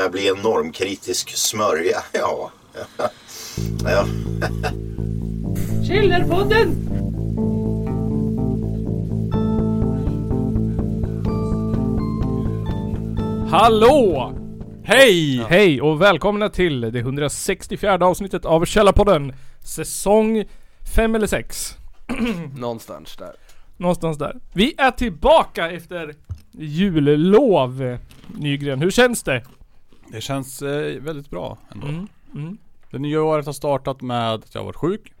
här bli en normkritisk smörja? Ja. ja. Källarpodden! Hallå! Hej! Hej och välkomna till det 164 avsnittet av Källarpodden. Säsong 5 eller 6. Någonstans där. Någonstans där. Vi är tillbaka efter jullov. Nygren, hur känns det? Det känns eh, väldigt bra ändå. Mm, mm. Det nya året har startat med att jag har varit sjuk.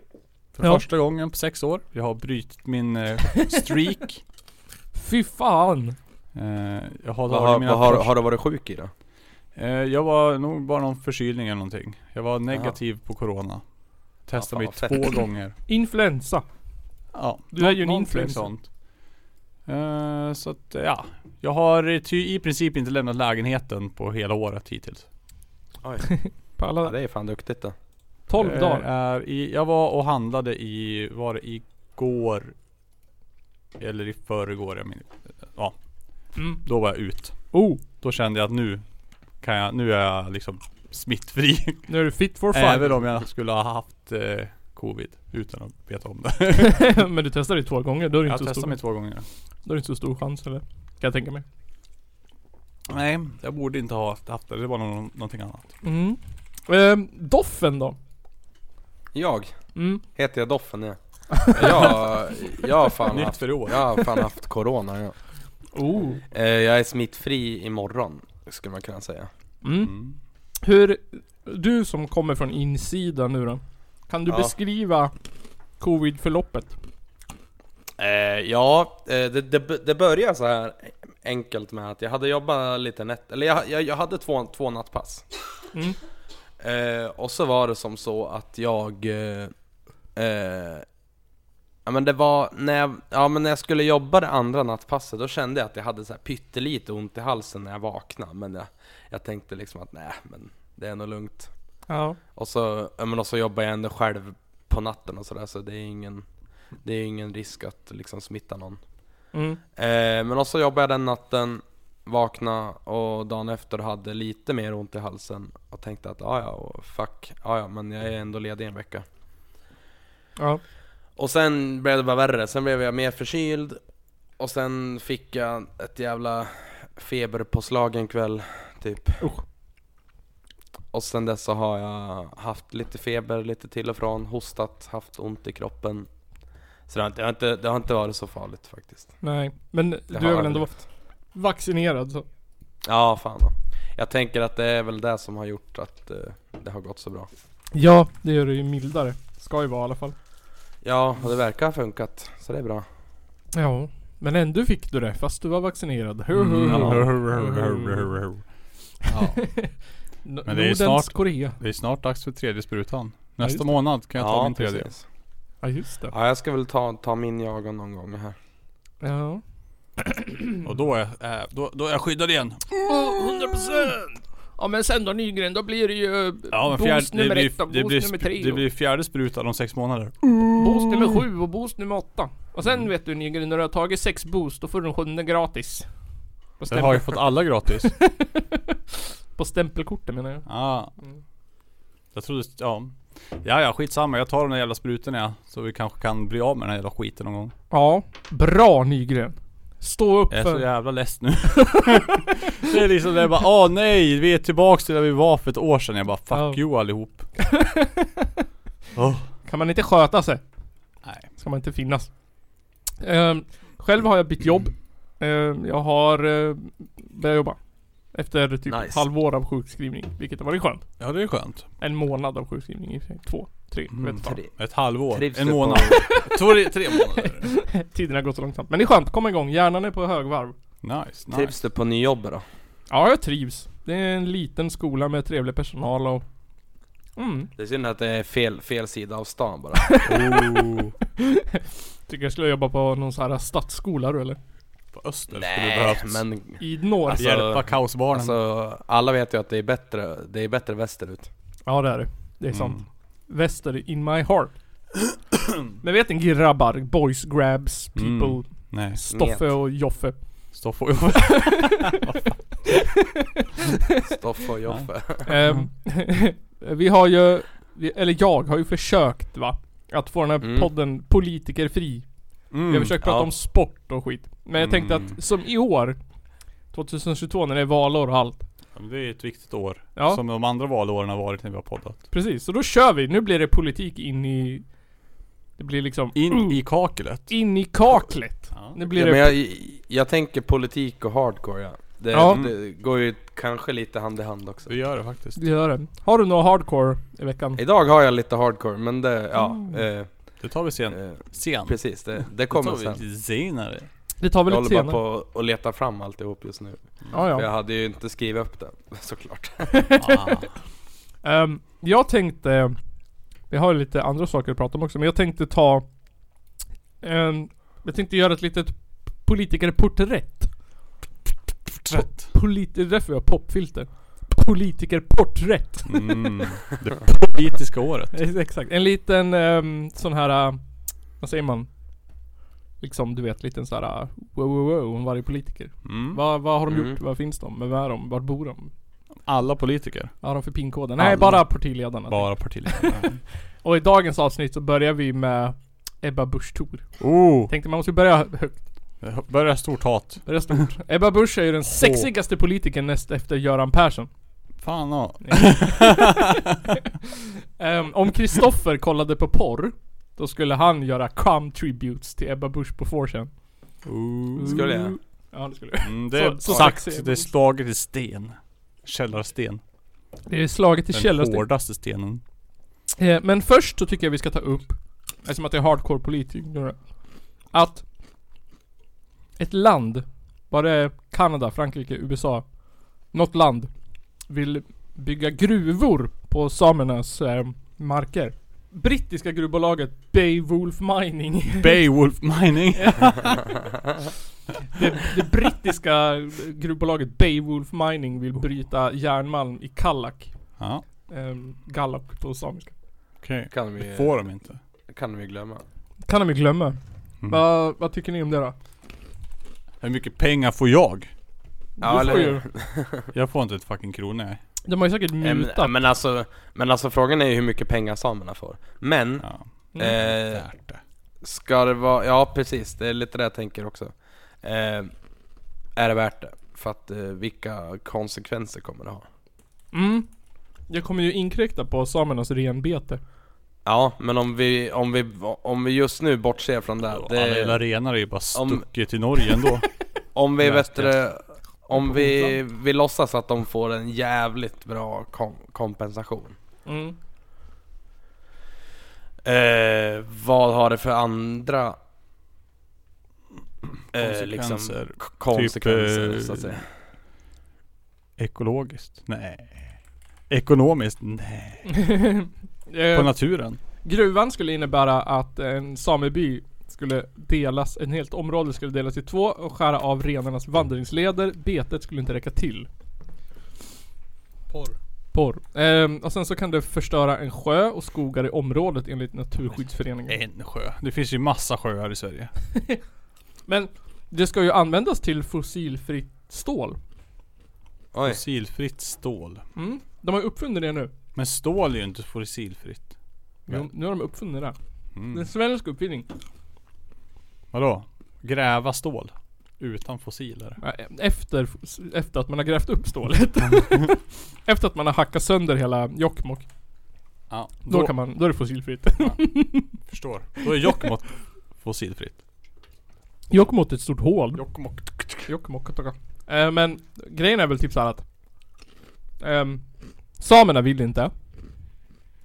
För Ja. första gången på sex år. Jag har brutit min eh, streak. Fy fan. eh, jag har Vad har, mina vad har, har du varit sjuk i då? eh, Jag var nog bara någon förkylning eller någonting. Jag var negativ på corona. Testade Ja, mig två gånger. Influensa. Ja, Du är ju en influencer. sånt. Eh, så att ja. Jag har ty, i princip inte lämnat lägenheten på hela året hittills. Oj. På alla Ja, det är fan duktigt då. 12 Eh, dagar. Är i, jag var och handlade i, var det igår? Eller i förrgår, jag minns Ja, Mm. då var jag ut. Oh, Då kände jag att nu kan jag, nu är jag liksom smittfri. nu är du fit for Även fight. om jag skulle ha haft eh, covid utan att veta om det. Men du testade ju två gånger, då är det Jag inte så testade mig två gånger. Då är det inte så stor chans eller? Kan jag tänka mig. Nej, jag borde inte ha haft det. Det var någon, någonting annat. Mm. Ehm, doffen då? Jag? Mm. Heter jag Doffen ja. Jag, jag har fan Nytt haft, för år. jag har fan haft corona ja. Oh. Eh, Jag är smittfri imorgon, skulle man kunna säga. Mm. Mm. Hur, du som kommer från insidan nu då. Kan du Ja. beskriva covid-förloppet? Eh, ja, eh, det, det, det började så här enkelt med att jag hade jobbat lite nätt, eller jag, jag, jag hade två, två nattpass. Mm. Eh, och så var det som så att jag eh, eh, Ja men det var när jag, ja, men när jag skulle jobba det andra nattpasset Då kände jag att jag hade så här pyttelite ont i halsen när jag vaknade Men jag, jag tänkte liksom att nej men det är nog lugnt Ja. Och så, ja, men och så jobbar jag ändå själv på natten och sådär så det är ingen Det är ingen risk att liksom smitta någon Mm. Eh, men också jobbade jag den natten, vakna och dagen efter hade lite mer ont i halsen och tänkte att ja ja, och fuck, ja ja men jag är ändå ledig en vecka. Ja. Och sen blev det bara värre, sen blev jag mer förkyld och sen fick jag ett jävla feberpåslag en kväll, typ. Usch. Och sen dess så har jag haft lite feber, lite till och från, hostat, haft ont i kroppen. Så det har inte, det har inte, det har inte varit så farligt faktiskt. Nej. Men du har väl ändå levt. vaccinerad så? Ja, fan då. Jag tänker att det är väl det som har gjort att eh, det har gått så bra. Ja, det gör det ju mildare. Ska ju vara i alla fall. Ja, och det verkar ha funkat, så det är bra. Ja. Men ändå fick du det fast du var vaccinerad. Mm. Ja. N- Men det är Nordens snart- Korea. Det är snart dags för tredje sprutan. Nästa det. månad kan jag ta ja, min tredje. precis. Ja just det. Ja, jag ska väl ta, ta min jaga någon gång här. Ja. Och då är, äh, då, då är jag skyddad igen. 100% Ja men sen då Nygren, då blir det ju Ja men boost fjärde, det, nummer blir, ett och det, boost blir, nummer tre det och blir fjärde sprutan om sex månader. boost nummer sju och boost nummer åtta. Och sen vet du Nygren, när du har tagit sex boost, då får du den sjunde gratis. På, Det har ju stämpel, fått alla gratis. på stämpelkortet menar jag. Ja. Mm. Jag trodde, ja. Ja ja skitsamma, jag tar de där jävla sprutorna ja. Så vi kanske kan bli av med den här jävla skiten någon gång. Ja, bra Nygren. Stå upp Jag är så för... jävla less nu. det är liksom det är bara, åh nej, vi är tillbaks till där vi var för ett år sedan. Jag bara, fuck Ja. you allihop. Åh. Kan man inte sköta sig, Nej. ska man inte finnas. Ehm, själv har jag bytt jobb. Ehm, jag har uh, börjat jobba. Efter typ ett Nice. halvår av sjukskrivning, vilket har varit skönt. Ja det är skönt. En månad av sjukskrivning i och för sig. Två, tre, Mm, vet fan. Tre. Ett halvår. Trivs en månad. Tre, tre månader. Tiden har gått så långsamt. Men det är skönt, kom igång. Hjärnan är på högvarv. Nice, nice. trivs du på nyjobbet då? Ja, jag trivs. Det är en liten skola med trevlig personal och... Mm. Det är synd att det är fel, fel sida av stan bara. Oh. Tycker jag skulle jobba på någon sån här stadsskola du eller? På Öster skulle det Nej, behövts. men I norr. Alltså- Hjälpa kaosbarnen. alltså alla vet ju att det är bättre, det är bättre västerut. Ja det är det. Det är sant. Mm. Väster in my heart. Men vet ni grabbar, boys grabs, people, Mm. Nej. Stoffe och Joffe. Stoff och Stoffe och Joffe. Ehm, vi har ju, eller jag har ju försökt va. Att få den här Mm. podden politikerfri. Vi har försökt prata ja. om sport och skit. Men jag tänkte Mm. att som i år, 2022 när det är valår och allt. Ja, men Det är ett viktigt år. Ja. Som de andra valåren har varit när vi har poddat. Precis, så då kör vi. Nu blir det politik in i... Det blir liksom... In uh, i kaklet. in i kaklet. Ja. Nu blir Ja, det... men jag, jag tänker politik och hardcore ja. Det, Ja. det går ju kanske lite hand i hand också. Det gör det faktiskt. Det gör det. Har du något hardcore i veckan? Idag har jag lite hardcore men det, ja. Mm. Eh, Det tar vi sen. eh, Sen. precis, det, det Det kommer sen. vi senare. Det tar väl Jag lite håller bara senare. på att leta fram alltihop just nu. Ja, För jag ja. hade ju inte skrivit upp det, såklart. Ah. Ehm, jag tänkte... Vi har ju lite andra saker att prata om också, men jag tänkte ta... En, jag tänkte göra ett litet politikerporträtt. Rätt. Polit, det är därför vi har popfilter. Politikerporträtt. Mm. Det politiska året. Exakt. En liten um, sån här... äh, vad säger man? Liksom du vet, liten sån här... äh, wow wow wow om varje politiker. Mm. Vad, vad har de Mm. gjort? Vad finns de? Vem är de? Var bor de? Alla politiker. Vad har de för pinkoder? Nej, bara partiledarna. Bara partiledare. Och i dagens avsnitt så börjar vi med Ebba Busch Thor. oh! Tänkte man måste börja högt. Börjar stort hat. Börja stort. Ebba Busch är ju den sexigaste politikern näst efter Göran Persson. Fan ja. Ehm, om Kristoffer kollade på porr, då skulle han göra cum tributes till Ebba Busch på 4chan. Oh. Skulle jag? Ja det skulle jag. Mm, det är Så- så sagt, det är slaget i sten. Källarsten. Det är slaget i Den källarsten. hårdaste stenen. Eh, men först så tycker jag vi ska ta upp, eftersom att det är hardcore politiker, att ett land, var det Kanada, Frankrike, USA, något land vill bygga gruvor på samernas eh, marker. Brittiska gruvbolaget Beowulf Mining Beowulf Mining. det, det brittiska gruvbolaget Beowulf Mining vill bryta järnmalm i Kallak. Ja, Um, Gallak på samiska. okej. Kan vi, Det får de inte. kan vi glömma. Kan de ju glömma. Mm. Vad- vad tycker ni om det då? Hur mycket pengar får jag? Ja, du får ju? Jag får inte ett fucking krona. De har ju säkert Eh, Men, mutat. men, alltså, men alltså frågan är ju hur mycket pengar samerna får. Men, Ja. Mm. eh, Värt det. ska det vara, ja precis, det är lite det jag tänker också. Eh, är det värt det? För att eh, vilka konsekvenser kommer det ha? Mm. Det kommer ju inkräkta på samernas renbete. Ja, men om vi, om vi, om vi just nu bortser från det. Alla det renar är ju bara om- stucket till Norge ändå. om vi, vet det, om vi, vi låtsas att de får en jävligt bra kom, kompensation. Mm. Eh, vad har det för andra eh, liksom, Konsekvenser. k- konsekvenser Typ, eh, så att säga? Ekologiskt? Nej. Ekonomiskt? Nej. På eh, naturen? gruvan skulle innebära att en sameby skulle delas, en helt område skulle delas i två och skära av renarnas vandringsleder. Betet skulle inte räcka till. Porr. Porr. Ehm, och sen så kan det förstöra en sjö och skogar i området enligt Naturskyddsföreningen. En sjö. Det finns ju massa sjöar i Sverige. Men det ska ju användas till fossilfritt stål. Oj, Fossilfritt stål. Mm. De har ju uppfunnit det nu. Men stål är ju inte fossilfritt. Jo, nu har de uppfunnit det. Det är Mm. en svensk uppfinning. Vadå? Gräva stål? Utan fossiler? Ja, Efter, efter att man har grävt upp stålet. efter att man har hackat sönder hela Jokkmokk. Ja. Då, kan man, då är det fossilfritt. Förstår. Då är Jokkmokk fossilfritt. Jokkmokk är ett stort hål. Jokkmokk. Jokkmokk eh, Men grejen är väl typ så här att ehm, Samerna vill inte.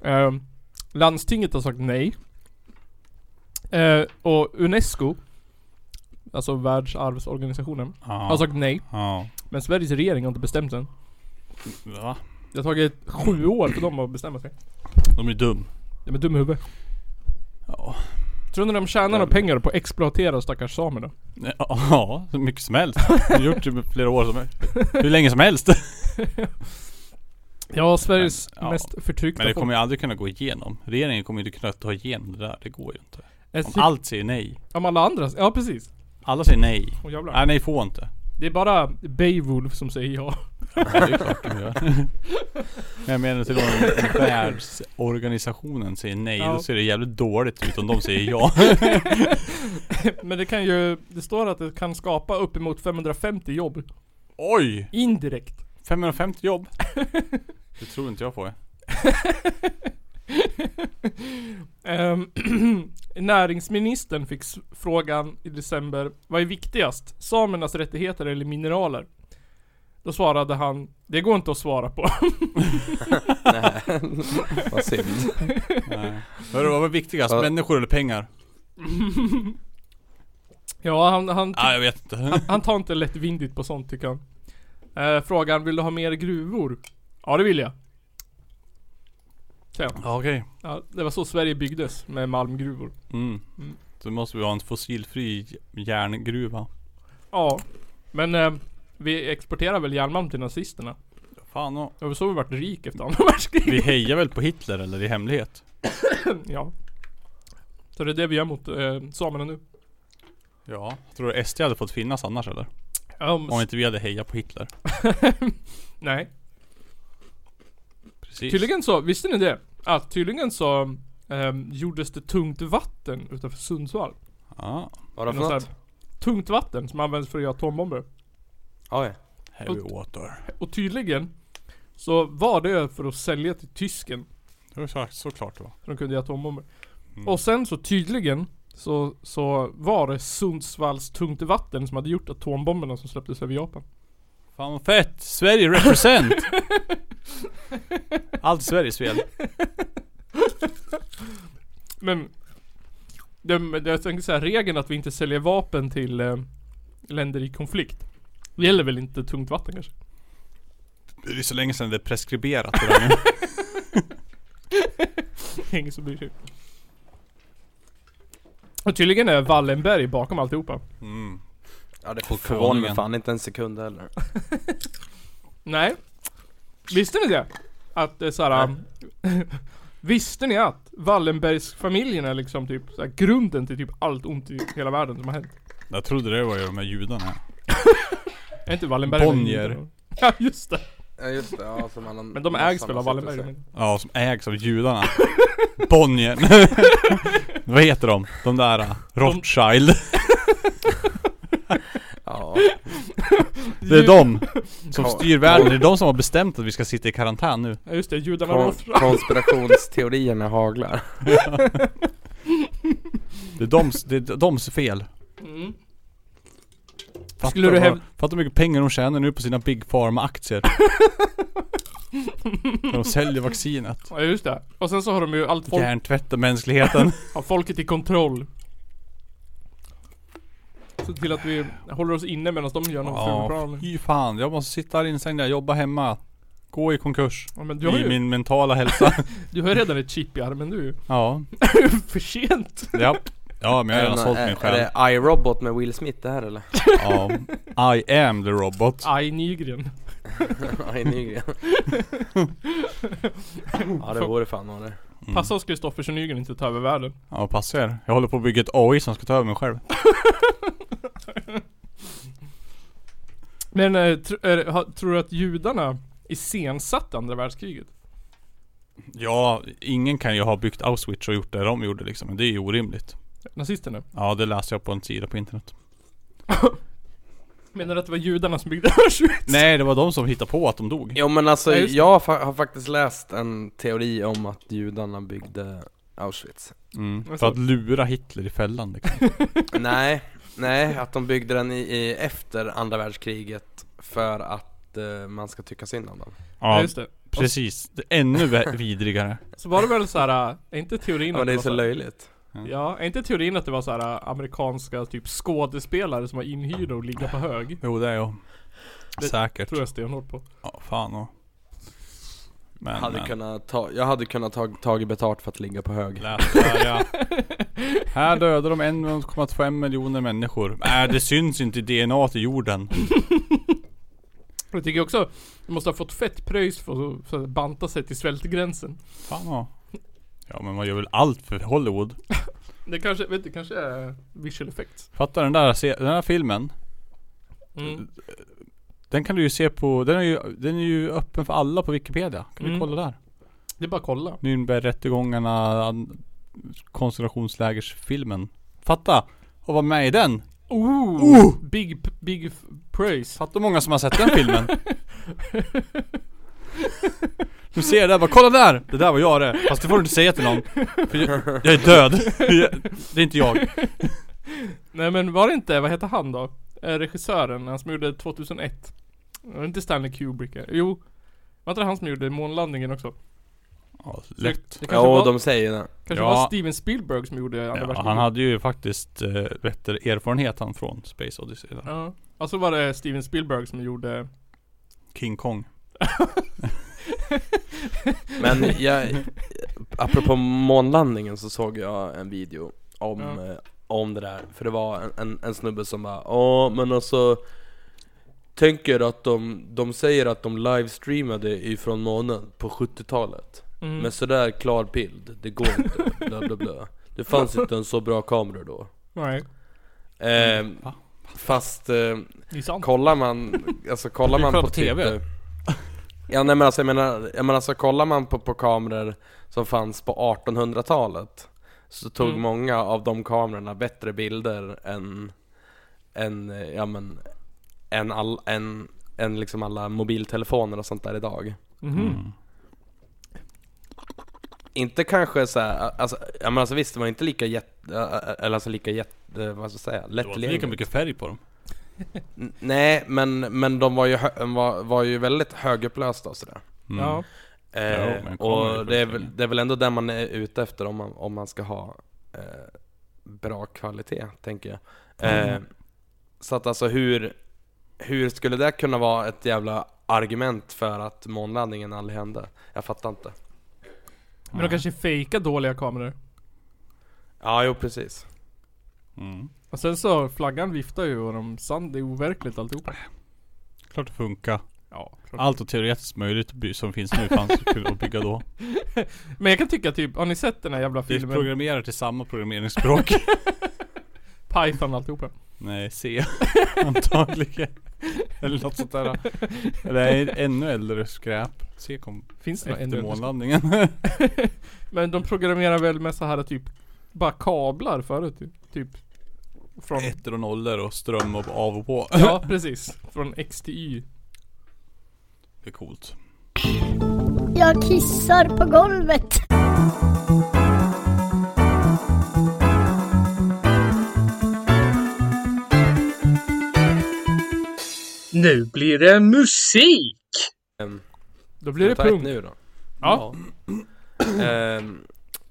Ehm, landstinget har sagt nej. Eh, och Unesco Alltså världsarvsorganisationen har Ja. sagt nej. Ja. Men Sveriges regering har inte bestämt sig än. Va? Det har tagit sju år för dem att bestämma sig. De är dum. De är dumma i huvudet. Ja. Tror ni de tjänar några pengar på att exploatera stackars samer då? Ja, så mycket som helst. Jag har gjort det med flera år som Hur länge som helst. Ja, Sveriges Men, ja. mest förtryckta Men det folk. kommer ju aldrig kunna gå igenom. Regeringen kommer ju inte kunna ta igenom det där. Det går ju inte. Om tyck- allt säger nej. Om alla andra, ja precis. Alla säger nej. Åh jävlar. Nej, nej får inte. Det är bara Beowulf som säger ja. Ja, det är klart de gör. Men jag menar till om världsorganisationen säger nej, Ja. då ser det jävligt dåligt ut om de säger ja. Men det kan ju, det står att det kan skapa uppemot 550 jobb. Oj! Indirekt. 550 jobb? Det tror inte jag på. Ehm, näringsministern fick frågan i december, vad är viktigast? Samernas rättigheter eller mineraler? Då svarade han, det går inte att svara på. Nej, vad synd. Nej. Vad vad var viktigast? Ja. Människor eller pengar? ja, han, han, Ja, jag vet inte. han tar inte lättvindigt på sånt tycker han. Eh, frågan, vill du ha mer gruvor? Ja det vill jag. Han. Ja, okej. Ja, det var så Sverige byggdes, med malmgruvor. Mm. Mm. Så måste vi ha en fossilfri järngruva. Ja, men eh, vi exporterar väl järnmalm till nazisterna? Fan och. Det var så vi vart rik efter andra världskriget. Vi hejar väl på Hitler eller i hemlighet? Ja. Så det är det vi gör mot eh, samerna nu. Ja. Tror du SD hade fått finnas annars eller? Um, Om inte vi hade hejat på Hitler. nej. Precis. Tydligen så, visste ni det? Att tydligen så ehm, gjordes det tungt vatten utanför Sundsvall. Ja. Vadå för Något Tungt vatten som används för att göra atombomber. Oj. Heavy water. Och tydligen så var det för att sälja till tysken. Det var så, såklart det var. Så de kunde göra atombomber. Mm. Och sen så tydligen så, så var det Sundsvalls tungt vatten som hade gjort atombomberna som släpptes över Japan. Fan vad fett! Sverige represent! Allt Sveriges fel. Men det, det, jag tänker såhär, regeln att vi inte säljer vapen till eh, länder i konflikt. Det gäller väl inte tungt vatten kanske? Det är så länge sedan det är preskriberat det där nu. Ingen som bryr sig. Och tydligen är Wallenberg bakom alltihopa. Mm. Ja det På förvånar mig fan inte en sekund heller. Nej. Visste ni det? Att det är såhär... Visste ni att Wallenbergsfamiljen är liksom typ såhär, grunden till typ allt ont i hela världen som har hänt? Jag trodde det var ju de här judarna. Är inte Wallenberg Bonnier. Ja just det. Ja just det, ja som alla Men de ägs väl av Wallenberg? Ja, som ägs av judarna. Bonnier. Vad heter de? De där Rothschild. Ja, Det är de som Ja. styr världen. Det är de som har bestämt att vi ska sitta i karantän nu. Ja just det, judarna kon- konspirationsteorierna haglar. Det är doms, det är doms fel. Mm. Fattar Skulle du vad- häv- Fattar hur mycket pengar de tjänar nu på sina Big Pharma-aktier. De säljer vaccinet. Ja just det. Och sen så har de ju allt folk, Hjärntvättar mänskligheten. har folket i kontroll. Så till att vi håller oss inne medan de gör någon Ja, ful plan. fy fan. Jag måste sitta här instängd, jag jobbar hemma. Gå i konkurs. Ja, men du har, I ju, min mentala hälsa. du har redan ett chip i armen du. ja. För sent. Japp. Ja, men jag har redan sålt min är, själ. är det iRobot med Will Smith det här eller? Ja. I am the robot. Aj Nygren. Aj Nygren. ja det vore fan vad det. Mm. Passa oss Kristoffersson Nygren inte ta över världen. Ja, passa er. Jag håller på att bygga ett AI som ska ta över mig själv. Men eh, tr är, ha, tror du att judarna iscensatte andra världskriget? Ja, ingen kan ju ha byggt Auschwitz och gjort det de gjorde liksom. Det är ju orimligt. Nazisterna? Ja, det läste jag på en sida på internet. Menar du att det var judarna som byggde Auschwitz? Nej, det var de som hittade på att de dog. Jo men alltså Ja, just det. jag har fa- har faktiskt läst en teori om att judarna byggde Auschwitz. Mm. Vad För att lura Hitler i fällan liksom. nej, nej att de byggde den i, i efter andra världskriget för att eh, man ska tycka synd om dem. Ja Ja, just det. precis. Det är ännu vä- vidrigare. Så var det väl så här, äh, är inte teorin Ja, men det är var så här- löjligt. Ja, är inte teorin att det var så här äh, amerikanska typ skådespelare som var inhyrda och ligga på hög? Jo, det är jag. Det Säkert. Tror jag stenhårt på. Ja, fan och. Men, Jag hade men. kunnat ta, jag hade kunnat ta, tagit betalt för att ligga på hög. Där ja. Här dödar de 1,5 miljoner människor. Nej, det syns inte i DNA till jorden. Jag tycker också, de måste ha fått fett pröjs för att, för att banta sig till svältgränsen. Fan och. Ja, men man gör väl allt för Hollywood. Det kanske, vet du, kanske är visual effects. Fattar den där, se- den här filmen. Mm. Den kan du ju se på, den är ju, den är ju öppen för alla på Wikipedia. Kan Mm. du kolla där? Det är bara att kolla. Nürnbergrättegångarna, koncentrationslägersfilmen. Fatta! Och vara med i den! Ooh, Big, p- big f- praise. Fatta många som har sett den filmen. Du ser där bara, kolla där! Det där var jag det. Fast det får du inte säga till någon. För jag, jag är död. Det är inte jag. Nej men var det inte, vad heter han då? Eh, regissören, han som gjorde 2001. Var det inte Stanley Kubrick? Jo. Var inte det han som gjorde månlandningen också? Ja, Så lätt. Det, det kanske, Jo, var, de säger det. kanske Ja. var Steven Spielberg som gjorde andra Ja, världskriget. han hade ju faktiskt eh, du, erfarenhet han från Space Odyssey. där. Ja. Alltså var det Steven Spielberg som gjorde King Kong. Men jag, apropå månlandningen så såg jag en video om, Ja. eh, om det där. För det var en, en, en snubbe som bara Ja men alltså Tänker att de, de säger att de livestreamade ifrån månen på 70-talet mm. Men sådär klar bild, det går inte, bla bla bla Det fanns inte en så bra kamera då Nej, eh? Fast eh, kollar man, alltså kollar man på, på TV. Twitter Ja nej men alltså jag menar, jag menar alltså kollar man på, på kameror som fanns på 1800-talet Så tog Mm. många av de kamerorna bättre bilder än, än, ja men, än, all, än, än liksom alla mobiltelefoner och sånt där idag Mhm. Mm. Inte kanske så här, alltså, ja men alltså visst det var inte lika jätt, eller alltså lika jätt, vad ska jag säga, Det var inte lika lättillgängligt mycket färg på dem. Nej men, men de var ju, var, var ju väldigt högupplösta och sådär Mm. Ja. Eh, Jo, och det är, väl, det är väl ändå det man är ute efter om man, om man ska ha eh, bra kvalitet, tänker jag. Eh, Mm. Så att alltså hur, hur skulle det kunna vara ett jävla argument för att månlandningen aldrig hände? Jag fattar inte. Men de kanske fejkar dåliga kameror. Ja, jo precis. Mm. Och sen så, flaggan viftar ju och de sand, det är overkligt alltihopa. Klart det funkar. Ja, klart. Allt och teoretiskt möjligt by- som finns nu fanns att bygga då. Men jag kan tycka typ, har ni sett den här jävla Vi filmen? programmerar till samma programmeringsspråk. Python alltihopa. Nej, C. Antagligen. Eller något sånt där. Eller ännu äldre skräp. C kom Finns det något efter ännu? månlandningen. Men de programmerar väl med så här typ, bara kablar förut typ. typ. Från, Ettor och nollor och ström och av och på. ja precis. Från X till Y. Det är coolt. Jag kissar på golvet. Nu blir det musik! Um, Då blir det punkt. nu då. Ja. Ehm,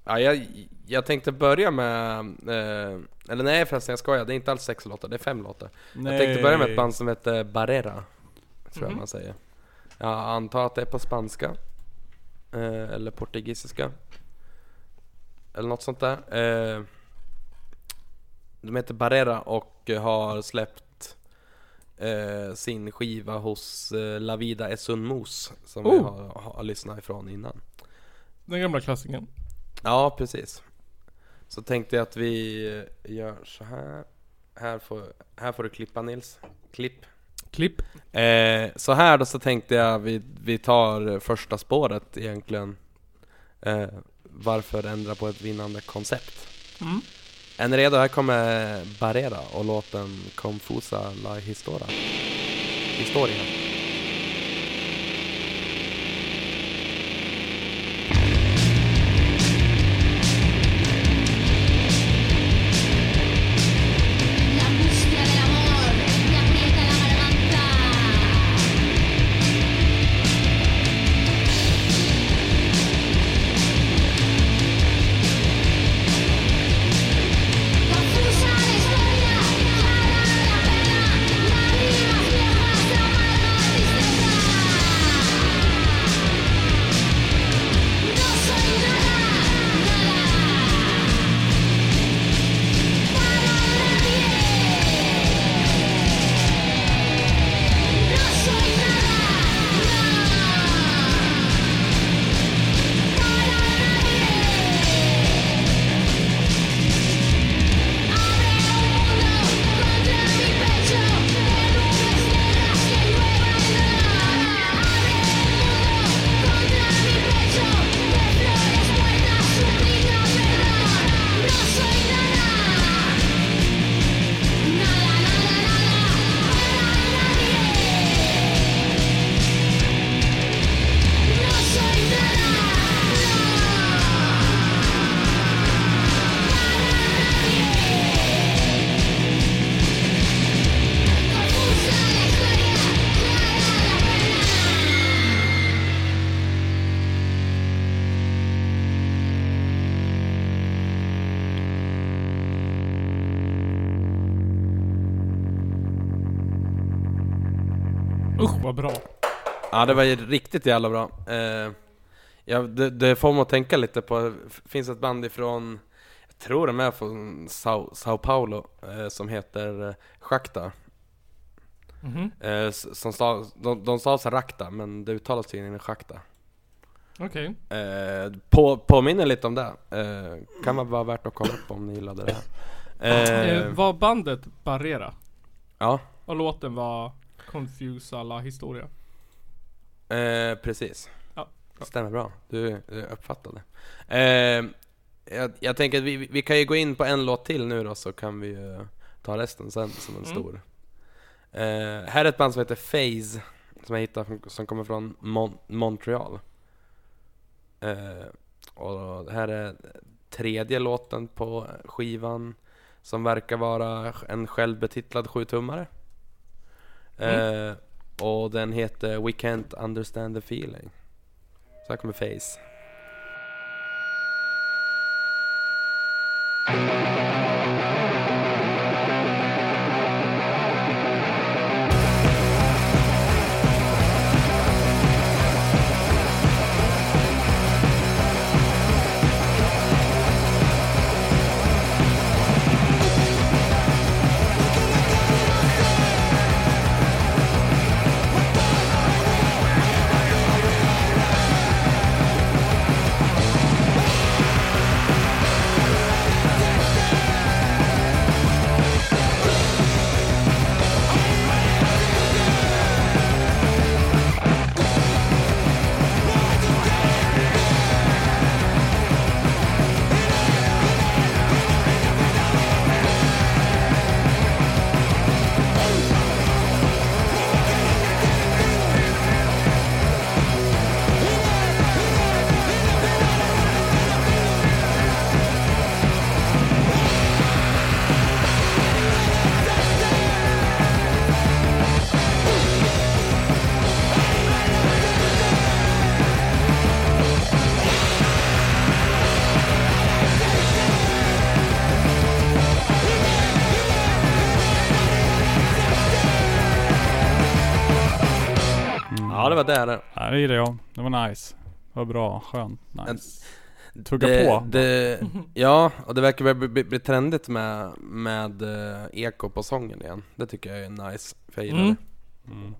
ja, jag, jag tänkte börja med, eh, eller nej förresten jag skojar, det är inte alls sex låtar, det är fem låtar. Jag tänkte börja med ett band som heter Barrera, tror jag Mhm. man säger. Jag antar att det är på spanska, eh, eller portugisiska. Eller något sånt där. Eh, de heter Barrera och har släppt eh, sin skiva hos eh, La Vida es un mus som vi Oh. har, har lyssnat ifrån innan. Den gamla klassikern. Ja, precis. Så tänkte jag att vi gör så här. Här får, här får du klippa Nils. Klipp. Klipp. Eh, så här då så tänkte jag vi, vi tar första spåret egentligen. Eh, varför ändra på ett vinnande koncept? Mm. Är ni redo? Här kommer Barrera och låten Confusa la Historia. Historia. Vad bra. Ja det var ju riktigt jävla bra. Eh, ja, det, det får mig att tänka lite på, det finns ett band ifrån, jag tror de är från Sao, Sao Paulo, eh, som heter eh, Schakta. Mhm. Eh, som stav, de, de stavas Rakta, men det uttalas tydligen Schakta. Okej. Eh, på, påminner lite om det. Eh, kan vara värt att kolla upp om ni gillade det här. Eh, Eh, var bandet Barrera? ja, Och låten var Confuse alla historia. eh, precis. Ja, bra. Stämmer bra. Du, du uppfattade. Eh, jag, jag tänker att vi, vi kan ju gå in på en låt till nu då så kan vi ju ta resten sen som en Mm. stor. Eh, här är ett band som heter Phase som jag hittade från- som kommer från Mon- Montreal. Eh, och här är tredje låten på skivan som verkar vara en självbetitlad sjutummare. Mm. Eh, och den heter We Can't Understand the Feeling. Så här kommer Face. Nice. Var bra, skönt, nice. Tugga det, på. Det, ja, och det verkar väl bli, bli, bli trendigt med, med eh, eko på sången igen. Det tycker jag är nice, för jag gillar Mm. det. Mm.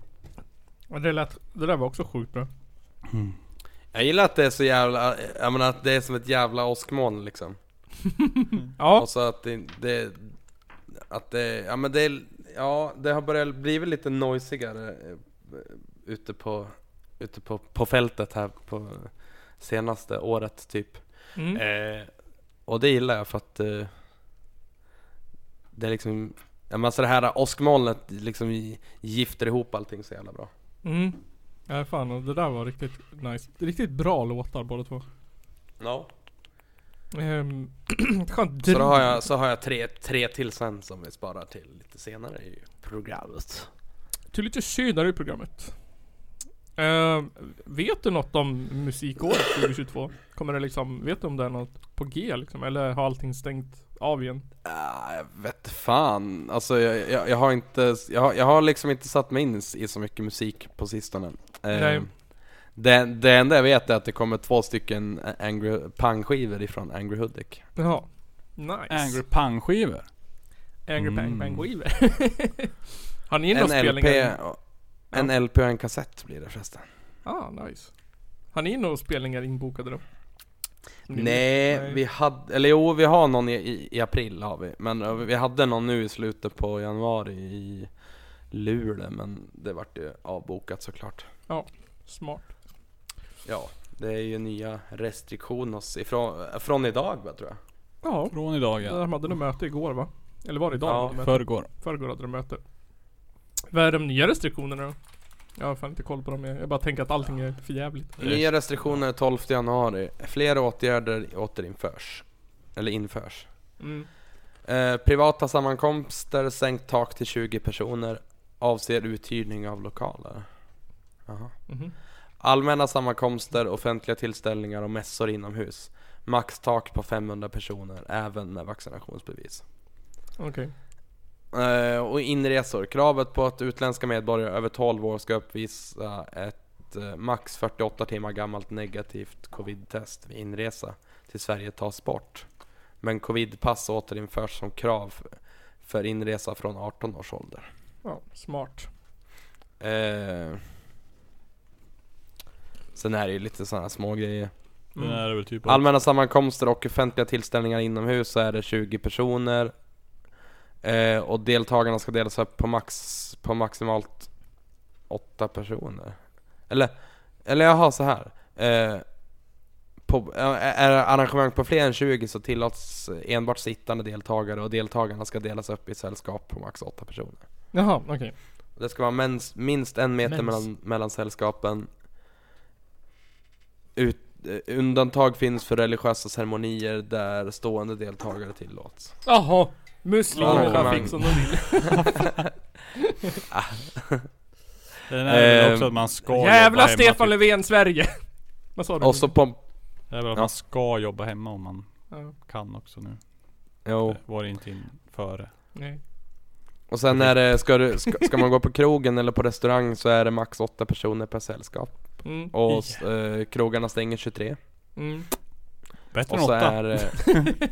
Och det lät, det där var också sjukt bra. Jag gillar att det är så jävla, jag menar att det är som ett jävla åskmoln liksom. Ja, Och så att det, det, att det, ja men det, är- ja det har börjat bli lite noisigare eh, ute på, ute på, på fältet här på senaste året typ. mm. Eh, och det gillar jag för att eh, det är liksom, ja men alltså det här åskmolnet liksom gifter ihop allting så jävla bra. Mm. Ja fan, och det där var riktigt nice. Riktigt bra låtar båda två. Ja. Ehm, skönt Så då har jag, så har jag tre, tre till sen som vi sparar till lite senare i programmet. Till lite senare i programmet. Ehm, vet du något om musikåret 2022? Kommer det liksom, vet du om det är något på G liksom? Eller har allting stängt av igen? Ah, jag vet fan, alltså jag, jag, jag har inte, jag har, jag har liksom inte satt mig in i så mycket musik på sistone. Eh, Nej. Det, det enda jag vet är att det kommer två stycken Angry Pang-skivor ifrån Angry Hudik. Jaha. Nice. Angry Pang-skivor. Angry Mm. Pang Weaver. har ni några LP, en LP och en kassett blir det förresten. Ah, nice. Har ni några spelningar inbokade då? Nej, vet? vi hade, eller jo vi har någon i, i, i april har vi. Men eh, vi hade någon nu i slutet på januari i Luleå men det vart ju avbokat såklart. Smart. Ja, det är ju nya restriktioner ifrån, från idag va tror jag. Ja. Från idag ja. De hade nog möte igår va? Eller var det idag? Ja, de? Förrgår. Förrgår hade de möte. Vad är de nya restriktionerna då? Jag har fan inte koll på dem. Jag bara tänker att allting är för jävligt. Nya restriktioner 12 januari. Flera åtgärder återinförs. Eller införs. Mm. Eh, privata sammankomster, sänkt tak till 20 personer. Avser uthyrning av lokaler. Jaha. Mhm. Allmänna sammankomster, offentliga tillställningar och mässor inomhus. Maxtak på 500 personer, även med vaccinationsbevis. Okej. Eh, och inresor. Kravet på att utländska medborgare över 12 år ska uppvisa ett eh, max 48 timmar gammalt negativt covid-test vid inresa till Sverige tas bort. Men covid-pass återinförs som krav för inresa från 18 års ålder. Ja, smart. Eh, sen är det ju lite sådana små grejer. Väl typ Allmänna sammankomster och offentliga tillställningar inomhus så är det 20 personer. Eh, och deltagarna ska delas upp på, max, på maximalt 8 personer. Eller, eller jaha så här. Eh, på, eh, är arrangemang på fler än 20 så tillåts enbart sittande deltagare och deltagarna ska delas upp i sällskap på max 8 personer. Jaha, okej. Det ska vara mens, minst en meter Mens. mellan, mellan sällskapen. Ut, eh, undantag finns för religiösa ceremonier där stående deltagare tillåts. Jaha. Arrangemang. fick som de vill. Den är väl Eh, också att man ska Jävla jobba hemma, Stefan typ. Löfven, Sverige! Vad sa du? Och så på... Det är väl att Ja. man ska jobba hemma om man Ja, kan också nu. Jo. Det var det inte in före. nej. Och sen är det, ska, du, ska, ska man gå på krogen eller på restaurang så är det max åtta personer per sällskap. Mm. Och eh, krogarna stänger 23. Mm. Bättre Och än så åtta. är eh,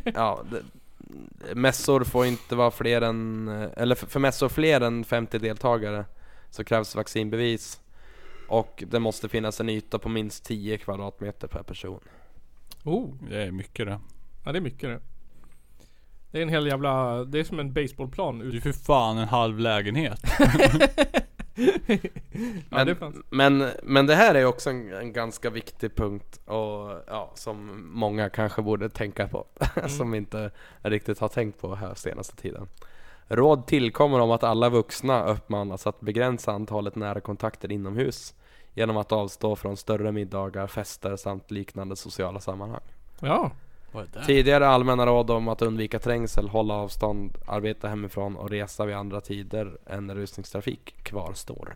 ja, det, mässor får inte vara fler än, eller för, mässor fler än 50 deltagare så krävs vaccinbevis. Och det måste finnas en yta på minst 10 kvadratmeter per person. Oh, Det är mycket det. ja det är mycket det. Det är en hel jävla, det är som en baseballplan Det är för fan en halv lägenhet. ja, Men, fan. men, men det här är också en, en ganska viktig punkt och ja, som många kanske borde tänka på. som inte riktigt har tänkt på här senaste tiden. Råd tillkommer om att alla vuxna uppmanas att begränsa antalet nära kontakter inomhus genom att avstå från större middagar, fester samt liknande sociala sammanhang. Ja. Tidigare allmänna råd om att undvika trängsel, hålla avstånd, arbeta hemifrån och resa vid andra tider än rusningstrafik kvarstår.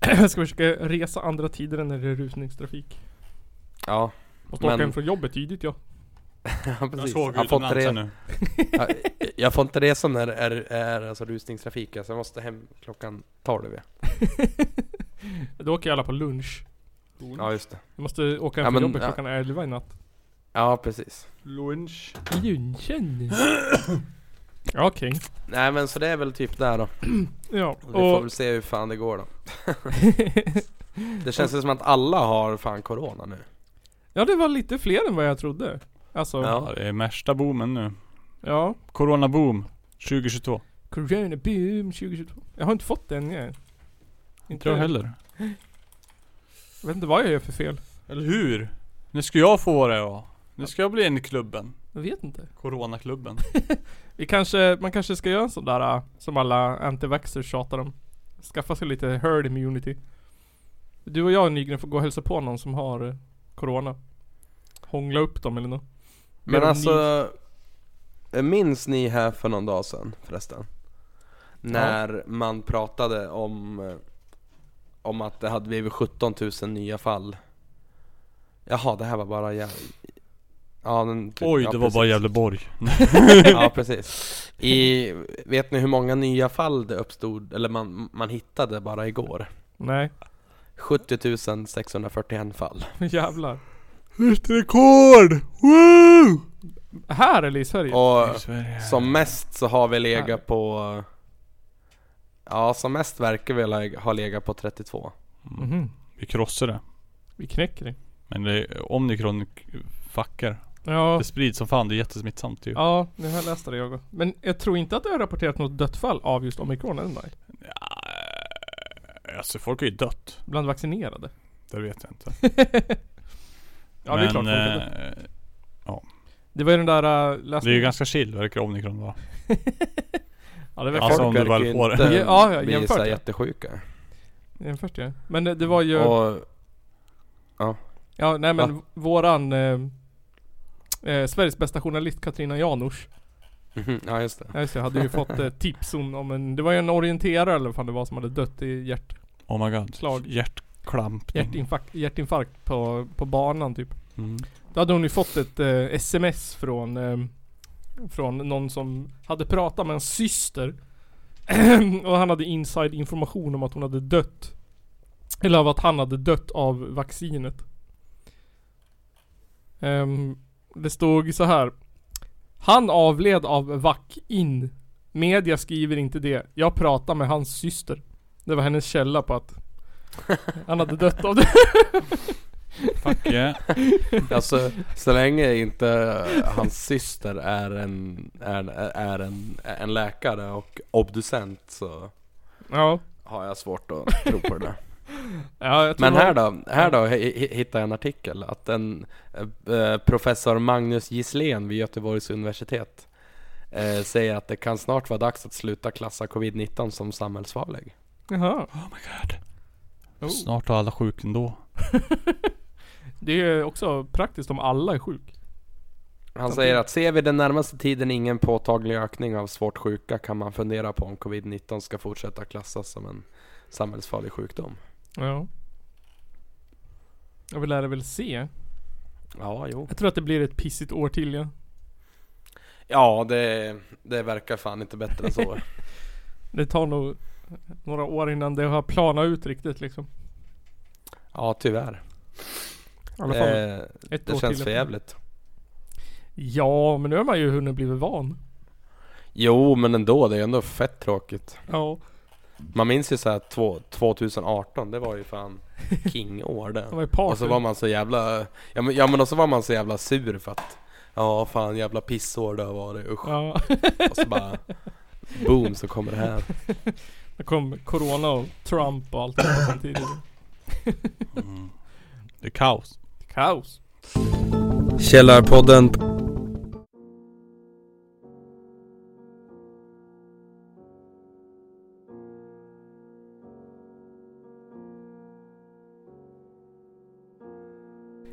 Jag ska försöka resa andra tider än när det är rusningstrafik. Ja, Måste åka Men- hem från jobbet tidigt ja. ja Jag precis. såg Jag får inte utomlands här re- nu. Ja, jag får inte resa när det är, är alltså rusningstrafik, alltså jag måste hem klockan 12. Då åker jag alla på lunch. Ja just det. Jag måste åka hem Ja, från men, jobbet ja. klockan 11 i natt. Ja precis. Lunch. Lunchen. ja, Okej. Nej men så det är väl typ där då. Ja. Och vi får Och, väl se hur fan det går då. Det känns ju som att alla har fan corona nu. ja det var lite fler än vad jag trodde. Alltså, ja. Ja, det är värsta boomen nu. ja. Corona boom 2022. Corona boom 2022. Jag har inte fått den än. Inte jag heller. Jag vet inte vad jag gör för fel. Eller hur? Nu ska jag få det ja. Nu ska jag bli en i klubben. Jag vet inte. Coronaklubben. Vi kanske, man kanske ska göra en sån där äh, som alla anti-vaxxers tjatar om. Skaffa sig lite herd immunity. Du och jag Nygren får gå och hälsa på någon som har eh, Corona. Hångla upp dem eller något. Men dem alltså, minns ni här för någon dag sedan förresten? När man pratade om, eh, om att det hade blivit 17 000 nya fall. Jaha, det här var bara jä... Ja, den, Oj, ja, det var precis. bara Gävleborg. Ja, precis. I, vet ni hur många nya fall det uppstod, eller man, man hittade bara igår? Nej. 70 641 fall. Jävlar. Nytt rekord! Woo! Här eller i Sverige? Och I Sverige. som mest så har vi legat på... Ja, som mest verkar vi ha- legat på 32. Mhm. Vi krossar det. Vi knäcker det. Men det är omikron fuckar. Ja. Det sprids som fan, det är jättesmittsamt ju. Ja, nu har jag läst det jag. Men jag tror inte att det har rapporterat något dödsfall av just omikron än nej. Ja, alltså folk har ju dött. Bland vaccinerade. Det vet jag inte. Ja det är klart folk har dött. eh, Det var ju den där uh, det är ju ganska chill verkar omikron vara. Ja det var Alltså, om du verkar väl får det. Ja, ja, jämfört, ja. jättesjuka. jämfört ja. Men det, det var ju Och, Ja nej men våran eh, eh, Sveriges bästa journalist Katrina Janouch mhm, ja just det. Ja just det, hade ju fått eh, tips om, om en, det var ju en orienterare eller vad fan det var som hade dött i hjärt, Oh my god. Slag. Hjärtklampning. hjärtinfarkt, hjärtinfarkt på, på banan typ. Mm. Då hade hon ju fått ett eh, sms från eh, Från någon som hade pratat med en syster. och han hade inside information om att hon hade dött. Eller av att han hade dött av vaccinet. Ehm, det stod så här. Han avled av vac-in. Media skriver inte det. Jag pratar med hans syster. Det var hennes källa på att han hade dött av det. Fuck yeah. Alltså, så länge inte hans syster är en, är, är en, en läkare och obducent så Ja. har jag svårt att tro på det där. Ja jag tror Men här då, här då hi- hi- hittade jag en artikel att en eh, professor Magnus Gisslén vid Göteborgs universitet eh, säger att det kan snart vara dags att sluta klassa covid-19 som samhällsfarlig. Jaha. Oh my god. Oh. Snart har alla sjuk ändå. Det är också praktiskt om alla är sjuk. Han säger att ser vi den närmaste tiden ingen påtaglig ökning av svårt sjuka kan man fundera på om covid-19 ska fortsätta klassas som en samhällsfarlig sjukdom. Ja. Jag vill lära väl se. Ja, jo. Jag tror att det blir ett pissigt år till ja. Ja, det, det verkar fan inte bättre än så. Det tar nog några år innan det har planat ut riktigt liksom. Ja, tyvärr. I alla fall Eh, ett det år känns för jävligt. Ja, men nu har man ju hunnit blivit van. Jo, men ändå, det är ändå fett tråkigt. Ja. Man minns ju såhär två, 2018, det var ju fan kingår Det var det. ju party. Och så var man så jävla, ja men, ja men och så var man så jävla sur för att Ja fan jävla pissår det har varit, usch. Ja. Och så bara Boom så kommer det här. Det kom Corona och Trump och allt det där samtidigt. Mm. Det är kaos. Kaos. Källarpodden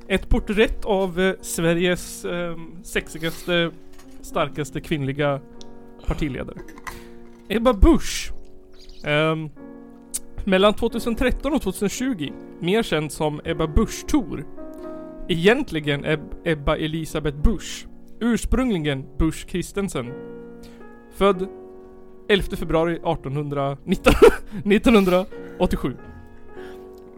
Ett porträtt av eh, Sveriges eh, sexigaste, starkaste kvinnliga partiledare. Ebba Busch. Ehm, mellan 2013 och 2020, mer känd som Ebba Busch Thor. Egentligen Eb- Ebba Elisabeth Busch. Ursprungligen Busch Christensen. Född 11 februari 1800, 19, 1987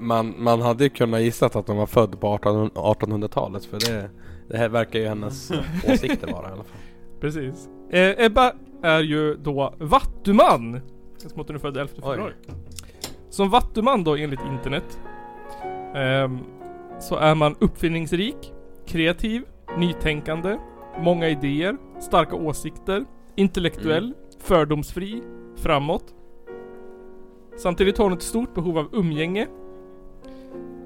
man, man hade ju kunnat gissat att de var född på 18 1800-talet för det, det här verkar ju hennes åsikter vara i alla fall. Precis. Eh, Ebba är ju då vattuman. Att hon är född 11 Oj. februari. Som vattuman då enligt internet. ehm, så är man uppfinningsrik, kreativ, nytänkande, många idéer, starka åsikter, intellektuell, fördomsfri, framåt. Samtidigt har hon ett stort behov av umgänge.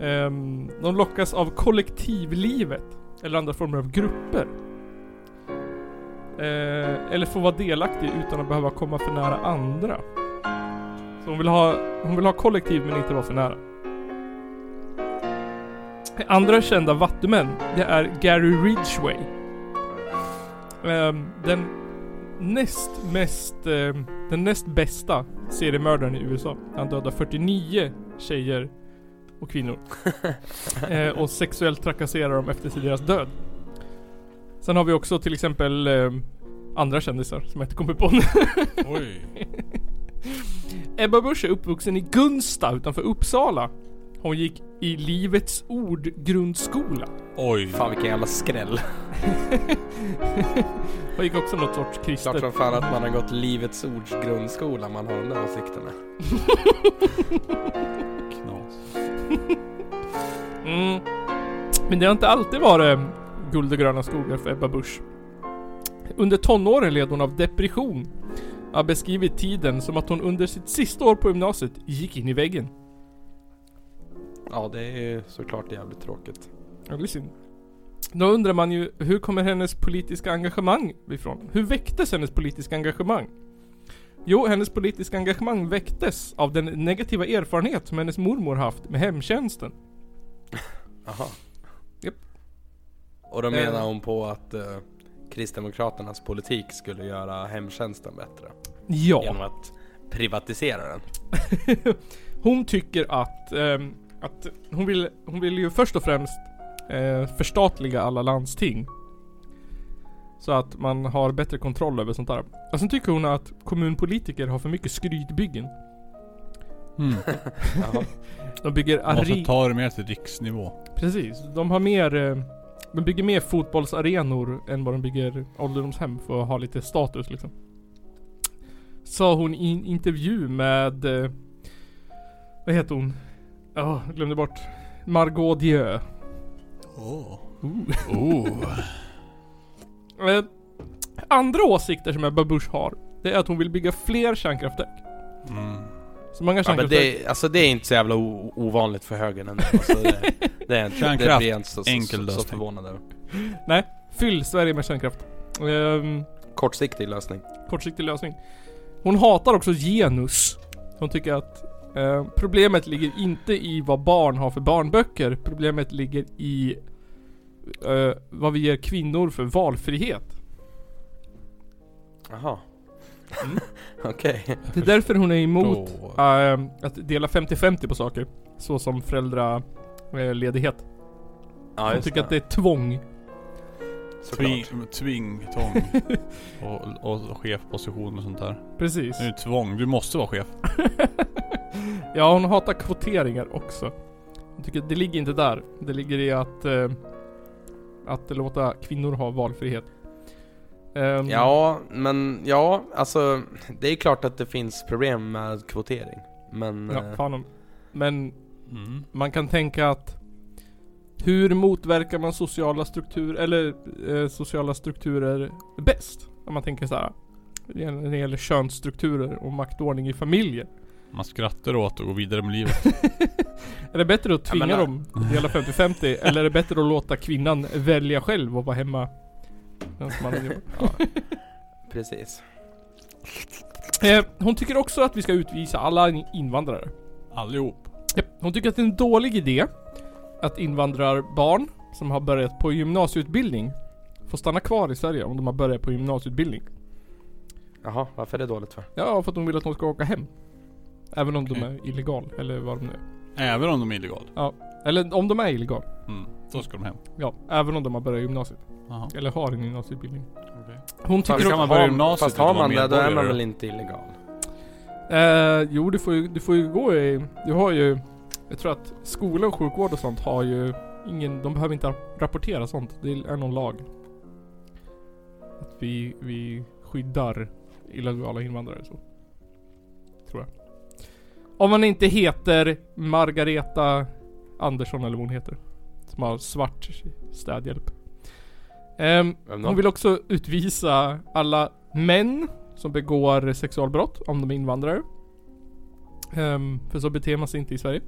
Ehm, de lockas av kollektivlivet eller andra former av grupper. Eh, eller får vara delaktig utan att behöva komma för nära andra. Så hon vill ha, hon vill ha kollektiv men inte vara för nära. Andra kända vattumän, det är Gary Ridgway. Ehm, den näst mest, ehm, den näst bästa seriemördaren i USA. Han dödar 49 tjejer och kvinnor. eh, och sexuellt trakasserar dem efter deras död. Sen har vi också till exempel eh, andra kändisar som jag inte kommer på nu. Oj. Ebba Busch är uppvuxen i Gunsta utanför Uppsala. Hon gick i Livets Ord grundskola. Oj. Fan vilken jävla skräll. Hon gick också något sorts Klart kristet. som fan att man har gått Livets Ords grundskola man har de där åsikterna. Mm. Men det har inte alltid varit guld och gröna skogar för Ebba Busch. Under tonåren led hon av depression. Har beskrivit tiden som att hon under sitt sista år på gymnasiet gick in i väggen. Ja det är såklart jävligt tråkigt. Ja, det är synd. Då undrar man ju, hur kommer hennes politiska engagemang ifrån? Hur väcktes hennes politiska engagemang? Jo, hennes politiska engagemang väcktes av den negativa erfarenhet som hennes mormor haft med hemtjänsten. Aha. Japp. Och då menar Eh. hon på att eh, Kristdemokraternas politik skulle göra hemtjänsten bättre. Ja. Genom att privatisera den. hon tycker att, ehm, att hon, vill, hon vill ju först och främst eh, förstatliga alla landsting. Så att man har bättre kontroll över sånt där. Och sen tycker hon att kommunpolitiker har för mycket skrytbyggen. Mm. De bygger Måste ari... ta det mer till riksnivå. Precis. De har mer... eh, De bygger mer fotbollsarenor än vad de bygger ålderdomshem för att ha lite status liksom. Sa hon i en intervju med... eh, Vad heter hon? Ja, jag glömde bort. Margot Dieu. Oh. Uh. Eh, Andra åsikter som Ebba Busch har. Det är att hon vill bygga fler kärnkraftverk. Mm. Så många Ja, men kärnkraftverk. det, alltså det är inte så jävla o- ovanligt för högern ändå. Alltså det, det är inte, det Kärnkraft, blir jag inte så, så, enkel så, så förvånad över. Fyll Sverige med kärnkraft. Ehm, Kortsiktig lösning. kortsiktig lösning. Hon hatar också genus. Hon tycker att eh, problemet ligger inte i vad barn har för barnböcker. Problemet ligger i eh, vad vi ger kvinnor för valfrihet. Jaha. Mm. Okej. Det är därför hon är emot Då. eh, att dela 50-50 på saker. Så som föräldraledighet. Ja, Hon just tycker att det är tvång. Såklart. Tving, tving, tvång. och, och chefposition och sånt där. Precis. Det är ju tvång, du måste vara chef. ja, hon hatar kvoteringar också. Hon tycker att det ligger inte där. Det ligger i att eh, att låta kvinnor ha valfrihet. Ehm, Ja, men ja, alltså det är klart att det finns problem med kvotering. Men... ja, eh, fan om. Men Mm. man kan tänka att hur motverkar man sociala strukturer eller eh, sociala strukturer bäst? Om man tänker så här. När det gäller könsstrukturer och maktordning i familjer. Man skrattar åt och går vidare med livet. Är det bättre att tvinga dem dela 50-50 eller är det bättre att låta kvinnan välja själv och vara hemma? ja, precis. Eh, hon tycker också att vi ska utvisa alla invandrare. Allihop. Japp. Hon tycker att det är en dålig idé att invandrarbarn som har börjat på gymnasieutbildning får stanna kvar i Sverige om de har börjat på gymnasieutbildning. Jaha, varför är det dåligt för? Ja, för att de vill att de ska åka hem. Även om de Okej. är illegal, eller vad de nu är. Även om de är illegala. Eller om de är illegal. Mm. Då ska de hem. Ja, även om de har börjat gymnasiet. Jaha. Eller har en gymnasieutbildning. Okej. Hon tycker Fast man börja gymnasiet Fast har man det, då är man väl inte illegal? Eh, jo, du får ju, du får ju gå i... Du har ju... Jag tror att skola och sjukvård och sånt har ju ingen... De behöver inte rapportera sånt. Det är någon lag. Att vi, vi skyddar illegala invandrare så. Tror jag. Om man inte heter Margareta Andersson eller vad hon heter. Som har svart städhjälp. Då? hon vill också utvisa alla män som begår sexualbrott om de är invandrare. Ehm, för så beter man sig inte i Sverige.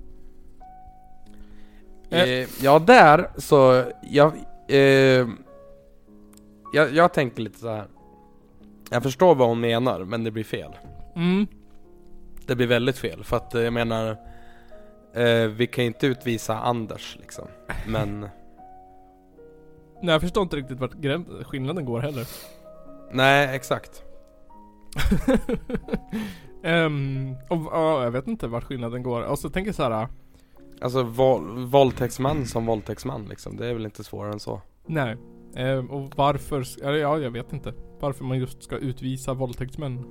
Eh. Eh, ja, där så, jag, eh, jag, jag tänker lite så här. Jag förstår vad hon menar, men det blir fel. Mm. Det blir väldigt fel, för att eh, jag menar eh, Vi kan ju inte utvisa Anders liksom, men Nej jag förstår inte riktigt vart skillnaden går heller. Nej, exakt Ehm, och ja, jag vet inte vart skillnaden går. Och så tänker jag så här. Alltså våld, våldtäktsman som våldtäktsman liksom, det är väl inte svårare än så Nej. Ehm, och varför, ja jag vet inte. Varför man just ska utvisa våldtäktsmän.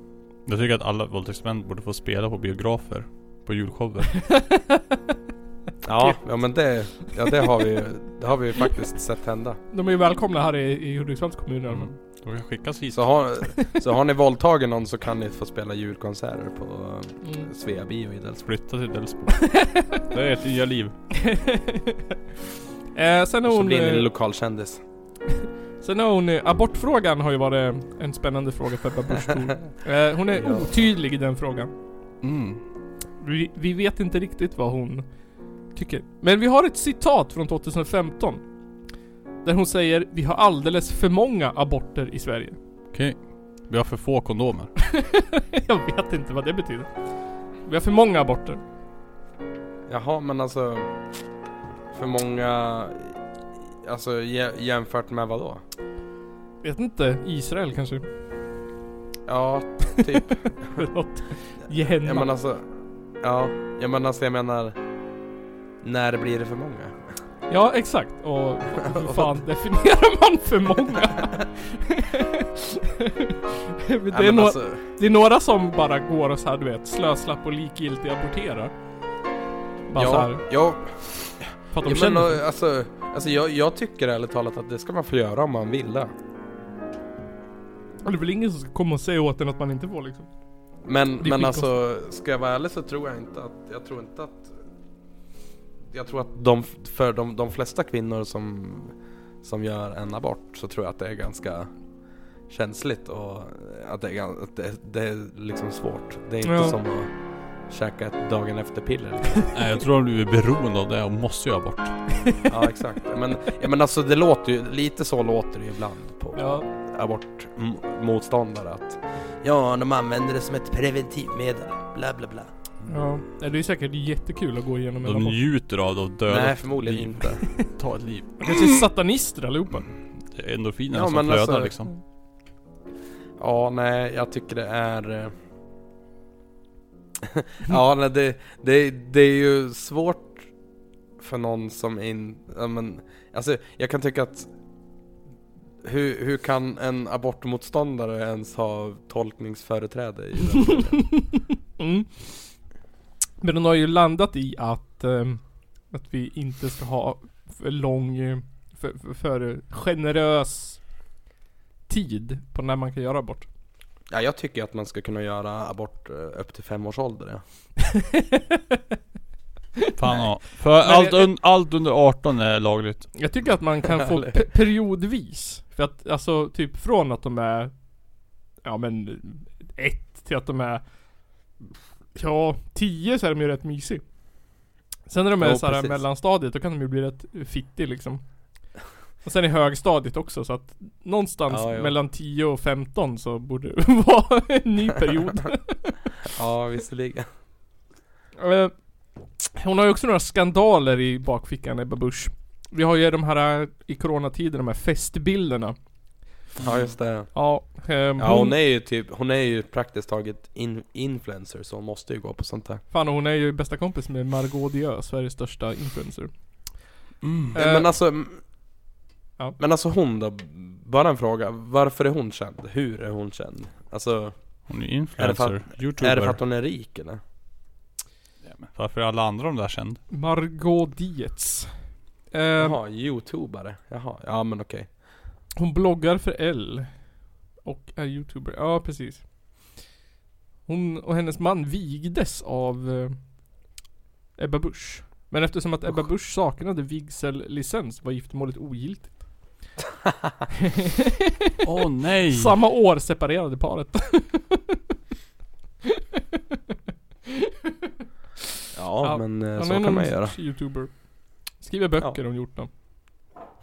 Jag tycker att alla våldtäktsmän borde få spela på biografer. På julshower. Ja, ja men det, ja det har vi det har vi ju faktiskt sett hända De är ju välkomna här i, i Hudiksvalls kommun i alla fall. Mm. De kan skickas hit. Så har, så har ni våldtagit någon så kan ni få spela julkonserter på Mm. Svea bio i Delsbo Flytta till Delsbo. det är ett nya liv. eh, sen har Så hon... blir ni eh, lokalkändis Sen har hon... Abortfrågan har ju varit en spännande fråga för Ebba Busch eh, Hon är otydlig i den frågan. Mm. Vi, vi vet inte riktigt vad hon tycker. Men vi har ett citat från 2015. Där hon säger vi har alldeles för många aborter i Sverige. Okej. Vi har för få kondomer. Jag vet inte vad det betyder. Vi har för många aborter. Jaha, men alltså För många Alltså jä- jämfört med vad då? Vet inte. Israel kanske? Ja, typ. Gehenna. Ja men alltså Ja, ja men alltså jag menar När blir det för många? Ja, exakt. Och hur fan definierar man för många? det, är men några, alltså, det är några som bara går och så här, du vet, slöslapp och likgiltigt aborterar. Bara så ja, här, ja, för att de ja, känner men alltså, alltså jag, jag tycker ärligt talat att det ska man få göra om man vill det. Det är väl ingen som ska komma och säga åt en att man inte får liksom. Men, men alltså, ska jag vara ärlig så tror jag inte att, jag tror inte att Jag tror att de, för de, de flesta kvinnor som, som gör en abort så tror jag att det är ganska känsligt och att det är, att det, det är liksom svårt. Det är inte Ja. som att käka ett dagen efter piller. Nej jag tror de blir beroende av det och måste göra bort. Ja exakt. Men, ja, men alltså det låter ju, lite så låter det ju ibland på Ja. abortmotståndare att Ja, de använder det som ett preventivmedel, bla bla bla. Ja. Det är säkert jättekul att gå igenom en De abort. njuter av det och döda Nej ett förmodligen liv. inte. Ta ett liv. De kanske är satanister allihopa. Det är endorfinerna Ja, som flödar alltså- liksom. Ja, nej, jag tycker det är... eh, ja, nej, det, det, det är ju svårt för någon som in... Ja, men, alltså, jag kan tycka att... Hur, hur kan en abortmotståndare ens ha tolkningsföreträde i den frågan? Mm. Men de har ju landat i att, ehm, att vi inte ska ha för lång, eh, för, för, för generös tid på när man kan göra abort. Ja, jag tycker att man ska kunna göra abort eh, upp till fem års ålder. Ja. Fan ja. För Men allt, jag- un, allt under 18 är lagligt. Jag tycker att man kan få pe- periodvis. För att alltså typ från att de är, ja men ett till att de är, ja tio så är de ju rätt mysig. Sen när de är Jo, såhär mellanstadiet då kan de ju bli rätt fittig liksom. Och sen i högstadiet också så att någonstans Ja, mellan 10 och 15 så borde det vara en ny period. ja, visserligen. Eh, Hon har ju också några skandaler i bakfickan Ebba Busch. Vi har ju de här eh, i coronatider, de här festbilderna. Ja, just det. Ja, ehm, Ja, hon är ju typ, hon är ju praktiskt taget in, influencer så hon måste ju gå på sånt här. Fan hon är ju bästa kompis med Margot Dieu, Sveriges största influencer. Mm. Eh, Men alltså m- Ja. Men alltså hon då, bara en fråga. Varför är hon känd? Hur är hon känd? Alltså, Hon är Är det influencer, youtuber. är det för att hon är rik eller? Varför är alla andra de där känd? Margot Dietz. Ehm, Jaha, youtubare. Jaha, ja men okej. hon bloggar för L. Och är youtuber. Ja, precis. Hon och hennes man vigdes av eh, Ebba Busch. Men eftersom att Ebba Busch saknade vigsellicens var giftermålet ogiltigt. Åh nej! Samma år separerade paret. Ja, Ja, men eh, så är kan man göra. youtuber. Skriver böcker om gjort dem.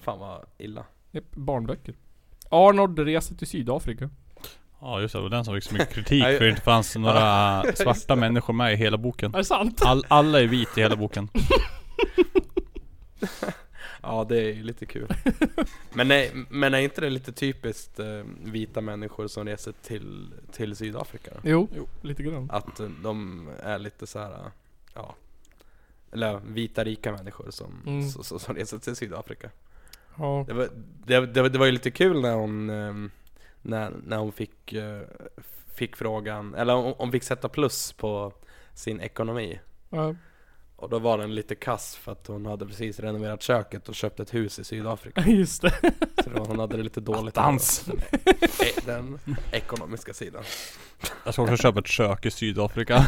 Fan vad illa. Barnböcker. Arnold reser till Sydafrika. Ja just det, det var den som fick så mycket kritik för det inte fanns några svarta människor med i hela boken. Är det sant? All, alla är vit i hela boken. Ja, det är ju lite kul. men, är, men är inte det lite typiskt eh, vita människor som reser till, till Sydafrika? då? Jo, lite grann. Att eh, de är lite så här, eh, ja Eller vita rika människor som, Mm. så, så, som reser till Sydafrika Ja. Det var, det, det, det var ju lite kul när hon ehm, När, när hon fick eh, Fick frågan, eller hon, hon fick sätta plus på sin ekonomi ja. Och då var den lite kass för att hon hade precis renoverat köket och köpt ett hus i Sydafrika Just det. Så var, hon hade det lite dåligt Attans. med Den, ekonomiska sidan Jag ska också köpa ett kök i Sydafrika.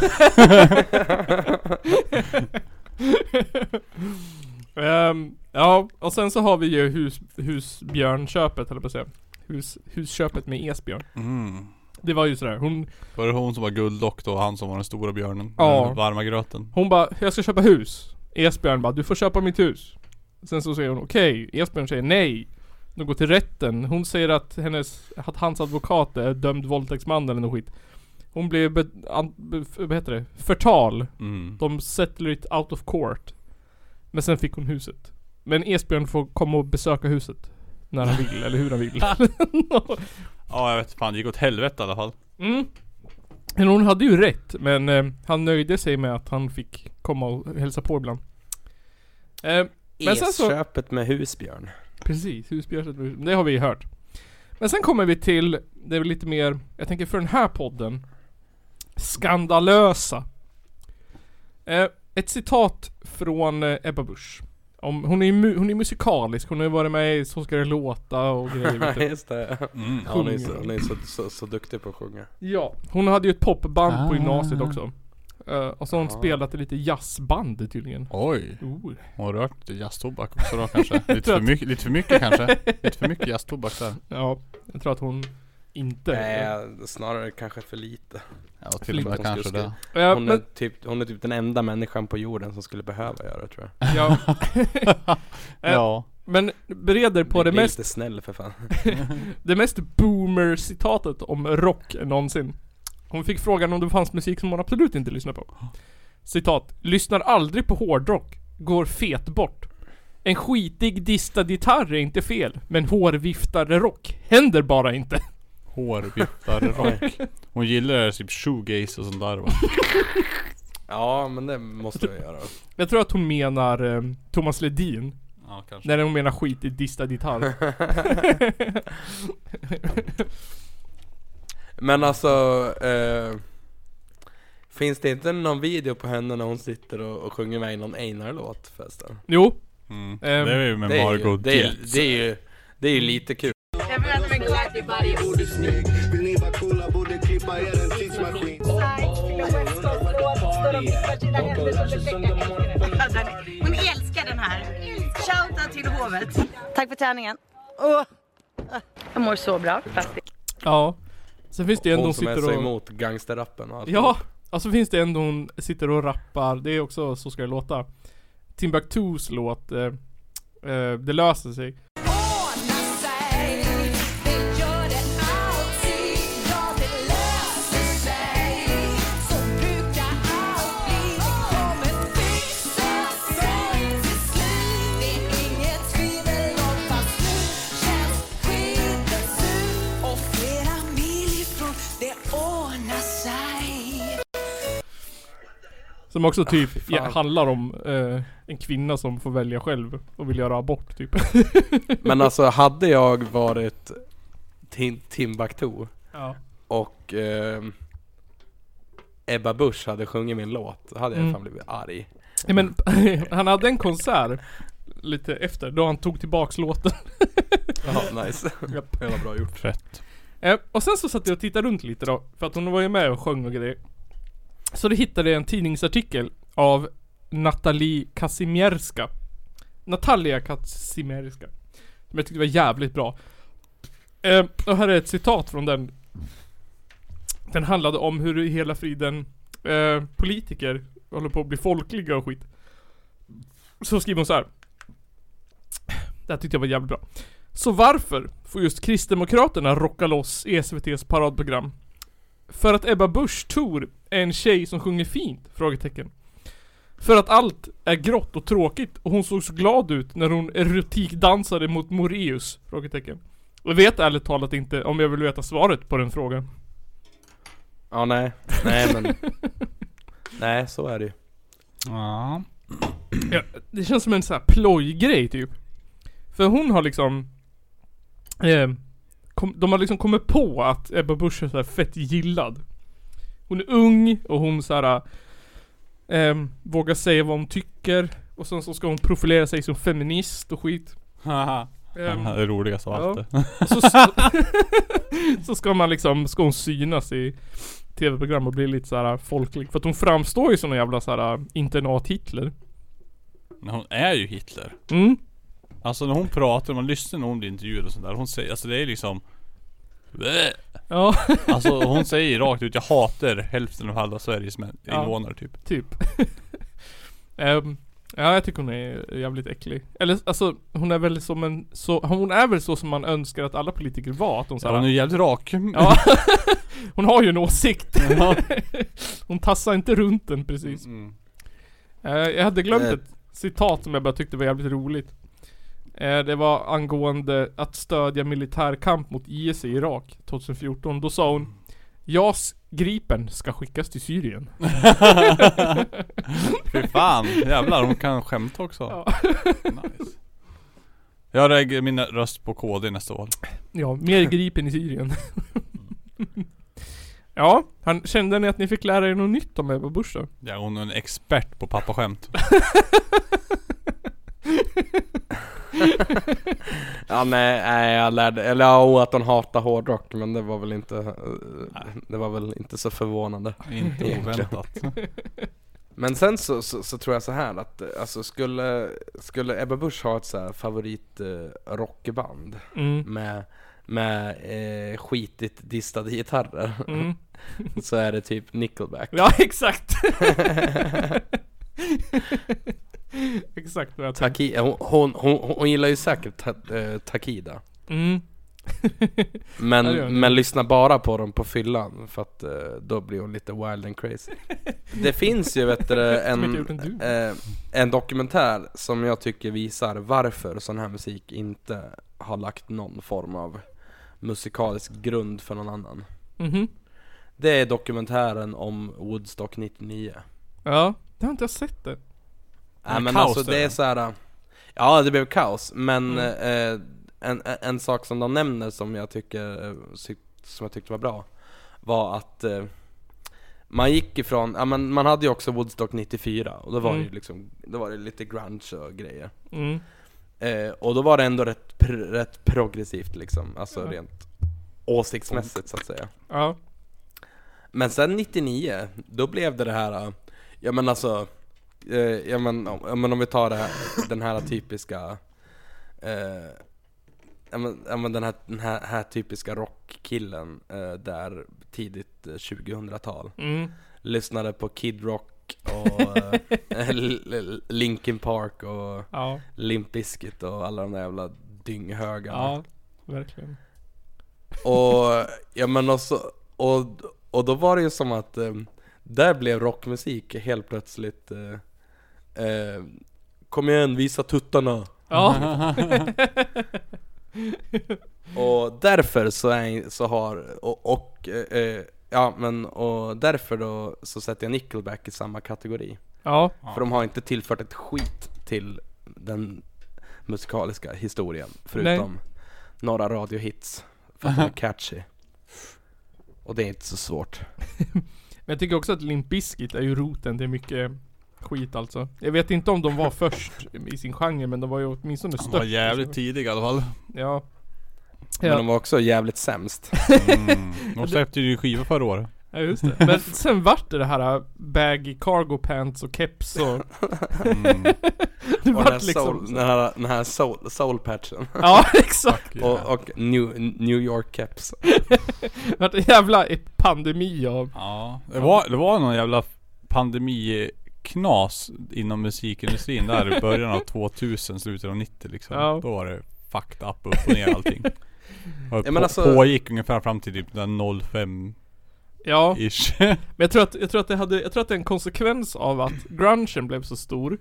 Ehm, ja, och sen så har vi ju hus, husbjörnköpet jag på att säga. Hus, husköpet med Esbjörn. Mm. Det var ju sådär, hon, Var det hon som var gulddock då och han som var den stora björnen? Ja. Den varma gröten. hon bara 'Jag ska köpa hus' Esbjörn bara 'Du får köpa mitt hus' Sen så säger hon okej, Esbjörn säger nej De går till rätten, hon säger att hennes, att hans advokat är dömd våldtäktsman eller något skit Hon blir, be, an, be, vad heter det? Förtal Mm. De settler it out of court Men sen fick hon huset Men Esbjörn får komma och besöka huset När han vill, eller hur han vill Ja jag vet fan, det gick åt helvete i alla fall. mm. Men hon hade ju rätt Men eh, han nöjde sig med att han fick komma och hälsa på ibland eh, Men sen så- E-köpet med husbjörn. Precis, husbjörnet, det har vi hört. Men sen kommer vi till, det är väl lite mer, jag tänker för den här podden, skandalösa. Eh, ett citat från eh, Ebba Busch. Om, hon, är, mu- hon är musikalisk, hon har ju varit med i Så ska det låta och grejer. du. Just det. Mm. Ja, hon är, så, hon är så, så, så duktig på att sjunga. Ja, hon hade ju ett popband på Ah. gymnasiet också. Eh, och så har hon Ah. spelat i lite jazzband tydligen. Oj. Oh. Hon har rört jazztobak också då kanske. Lite för mycket, lite för mycket kanske. Lite för mycket jazztobak där. Ja, jag tror att hon inte... Nej, snarare kanske för lite. Ja, till och med Hon kanske skulle- det. Ja, Hon men, är, typ, hon är typ den enda människan på jorden som skulle behöva göra det tror jag. ja. Eh, Ja. men bereder på det Bli mest lite snäll för fan. Det mest boomer-citatet om rock någonsin. Hon fick frågan om det fanns musik som hon absolut inte lyssnar på. Citat. Lyssnar aldrig på hårdrock. Går fet bort. En skitig distad gitarr är inte fel, men hårviftare rock händer bara inte. Hårviftare rock. Hon gillar typ shoegaze och sånt där va? Ja, men det måste jag göra. Jag tror att hon menar eh, Thomas Ledin. Ja kanske. När hon menar skit i distad gitarr. Men alltså, eh, finns det inte någon video på henne när hon sitter och, och sjunger med i någon Einar-låt förresten? jo, Mm. Ehm, det är ju med Det är, ju, Margot det, är, Dietz. det, är ju, det är ju lite kul. Hon älskar den här. Shoutout till hovet. Tack för träningen. Jag mår så bra. ja. Sen finns det ändå hon Hon som är sitter så och... emot gangsterrappen och allt. Ja, och så finns det ändå hon sitter och rappar, det är också Så ska det låta. Timbuktus låt, eh, eh, Det löser sig. Som också typ fy fan. ja, handlar om eh, en kvinna som får välja själv och vill göra abort typ. Men alltså hade jag varit Tim- Timbuktu ja. och eh, Ebba Busch hade sjungit min låt, då hade jag Mm. fan blivit arg. ja men han hade en konsert lite efter, då han tog tillbaks låten. Ja, nice. Jävla bra gjort. Fett. Eh, och sen så satt jag och tittade runt lite då, för att hon var ju med och sjöng och grejer. Så då hittade jag en tidningsartikel av Natalie Kazimierska. Natalia Kazimierska. Som jag tyckte var jävligt bra. Eh, och här är ett citat från den. Den handlade om hur i hela friden eh, politiker håller på att bli folkliga och skit. Så skriver hon så här. Det här tyckte jag var jävligt bra. Så varför får just Kristdemokraterna rocka loss i SVTs paradprogram? För att Ebba Busch Thor en tjej som sjunger fint? Frågetecken. För att allt är grått och tråkigt och hon såg så glad ut när hon erotikdansade mot Moreus? Frågetecken. Jag vet ärligt talat inte om jag vill veta svaret på den frågan. Ja, nej. Nej men. nej, så är det ju. Ja. Ja, det känns som en sån här plojgrej typ. För hon har liksom eh, kom, De har liksom kommit på att Ebba Busch är så här fett gillad. Hon är ung och hon så här eh, Vågar säga vad hon tycker. Och sen så ska hon profilera sig som feminist och skit. Haha. Ehm, det är det roligaste av allt ja. det. och så, så, ska man liksom, ska hon synas i tv-program och bli lite så här folklig. För att hon framstår ju som en jävla så här internat-Hitler. Men hon är ju Hitler. Mm. Alltså när hon pratar, man lyssnar när hon blir intervjuad och sånt där. Hon säger, alltså det är liksom. Ja. Alltså hon säger rakt ut, jag hatar hälften av halva Sveriges män- Ja. invånare typ. Typ. Ehm, ja, jag tycker hon är jävligt äcklig. Eller alltså, hon är väl som en, så, hon är väl så som man önskar att alla politiker var. Att hon Ja, hon är såhär, jävligt rak. ja. hon har ju en åsikt. Ja. hon tassar inte runt den precis. Mm. Eh, jag hade glömt Eh. ett citat som jag bara tyckte var jävligt roligt. Eh, det var angående att stödja militär kamp mot IS i Irak 2014. Då sa hon JAS Gripen ska skickas till Syrien. Fy fan, jävlar de kan skämta också. Ja. Nice. Jag lägger min röst på KD nästa val. Ja, mer Gripen i Syrien. ja, han, kände ni att ni fick lära er något nytt om Ebba Busch då? Ja, hon är en expert på pappaskämt. Ja nej, nej jag lärde, eller ja, att hon hatar hårdrock men det var väl inte, eh, det var väl inte så förvånande Inte oväntat. Men sen så, så, så tror jag så här att, eh, alltså skulle, skulle Ebba Busch ha ett så här favorit eh, rockband Mm. med, med eh, skitigt distade gitarrer Mm. så är det typ Nickelback Ja, exakt! exakt vad jag tänkte. Taki, hon, hon, hon, hon gillar ju säkert ta, eh, Takida Mm. Men, Ja, men lyssna bara på dem på fyllan för att eh, då blir hon lite wild and crazy Det finns ju vet du, en, eh, en dokumentär som jag tycker visar varför sån här musik inte har lagt någon form av musikalisk grund för någon annan Mhm. Det är dokumentären om Woodstock 99 Ja, det har inte jag sett det. Nej Men kaos alltså det är så här. Ja det blev kaos, men Mm. eh, en, en- sak som de nämner som jag tycker, sy- som jag tyckte var bra Var att eh, man gick ifrån, ja men man hade ju också Woodstock 94 och då var det Mm. ju liksom, då var det lite grunge och grejer Mm. eh, Och då var det ändå rätt, pr- rätt progressivt liksom, alltså Ja. rent åsiktsmässigt så att säga Ja. Men sen 99, då blev det det här, äh, ja men alltså, eh, ja, men, om- men om vi tar här, den här typiska, eh, ja, men, ja men den här, den här, här typiska rockkillen eh, där tidigt eh, 2000-tal. Mm. Lyssnade på Kid Rock och eh, Linkin Park och Ja. Limp Bizkit och alla de där jävla dynghögarna. Ja. Verkligen. Och, ja men också, och, och då var det ju som att eh, där blev rockmusik helt plötsligt eh, eh, Kom igen, visa tuttarna! Ja. Och därför så, är, så har, och, och eh, eh, ja men och därför då så sätter jag Nickelback i samma kategori Ja. För de har inte tillfört ett skit till den musikaliska historien Förutom några radiohits För att de är catchy Och det är inte så svårt Men jag tycker också att Limp Bizkit är ju roten till mycket skit alltså. Jag vet inte om de var först i sin genre men de var ju åtminstone De störst. var jävligt tidiga i alla fall. Ja. Men Ja. de var också jävligt sämst Mm. De släppte ju skiva förra året. Ja just det. Men sen vart det det här äh, baggy cargo pants och keps och... Mm. det Och den här, vart soul, liksom... den här, den här soul, soul patchen Ja exakt. och, och New, New York Det vart en jävla ett pandemi av... Ja, det var, det var någon jävla pandemiknas inom musikindustrin där i början av 2000, slutet av 90 liksom. Ja. Då var det fucked up upp och ner allting. Och Ja, men på, alltså- pågick ungefär fram till typ den 05 Ja. ish. Men jag tror att, jag tror att det hade, jag tror att det är en konsekvens av att grungen blev så stor.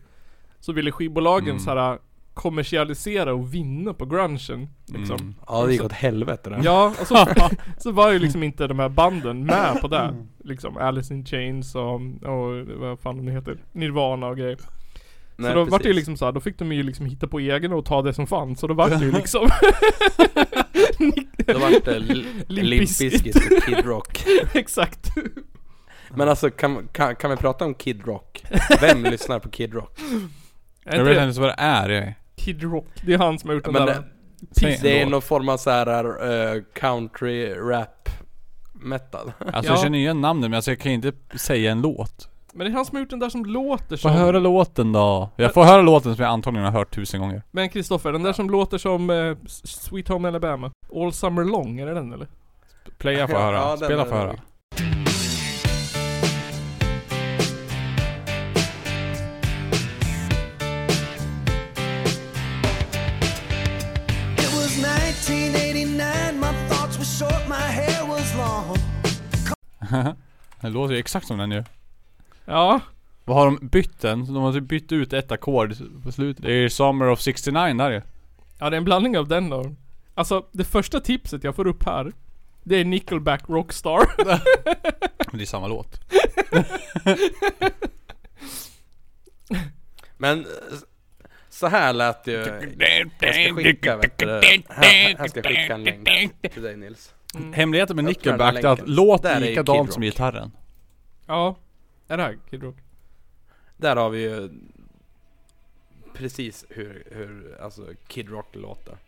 Så ville skivbolagen Mm. så här kommersialisera och vinna på grungen. Liksom. Mm. Ja det gick åt helvete där Ja, och så, så var ju liksom inte de här banden med på det. Liksom Alice in Chains och, och vad fan de heter, Nirvana och grejer. Nej, så då var det ju precis. liksom så här, då fick de ju liksom hitta på egen och ta det som fanns. Så då var det ju liksom Då vart det Limp Bizkit. Och Kid Rock Exakt. Men alltså kan, kan, kan vi prata om Kid Rock? Vem lyssnar på Kid Rock? Är Jag vet inte vad det är. Kid Rock? Det är han som har gjort den Men där det, Säg- det är någon form av så här eh, country rap metal Alltså Ja. jag känner igen namnet men alltså, jag kan inte säga en låt. Men det är han som har gjort den där som låter Får som... höra låten då. Jag får höra låten som jag antagligen har hört tusen gånger. Men Kristoffer, den där som låter som eh, Sweet Home Alabama. All Summer Long, är det den eller? Playa får höra. ja, Spela får höra. Det låter ju exakt som den gör. Ja. Vad har de bytt den? De har typ bytt ut ett ackord på slutet. Det är Summer of 69 där ju. Ja, det är en blandning av den då. Alltså, det första tipset jag får upp här. Det är Nickelback Rockstar. Men det är samma låt. Men så här lät det ju. Jag ska skicka, vet du, här, här ska jag skicka en länk till dig Nils. Hemligheten med Nickelback är att låt är likadant som gitarren. ja. Är det här Kid Rock? Där har vi ju precis hur, hur alltså Kid Rock låter.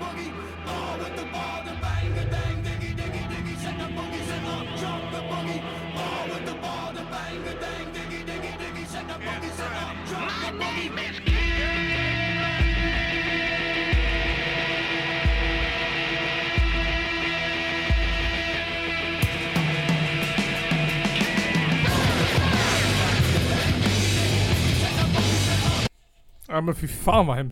a a send Aber wie fahren wir.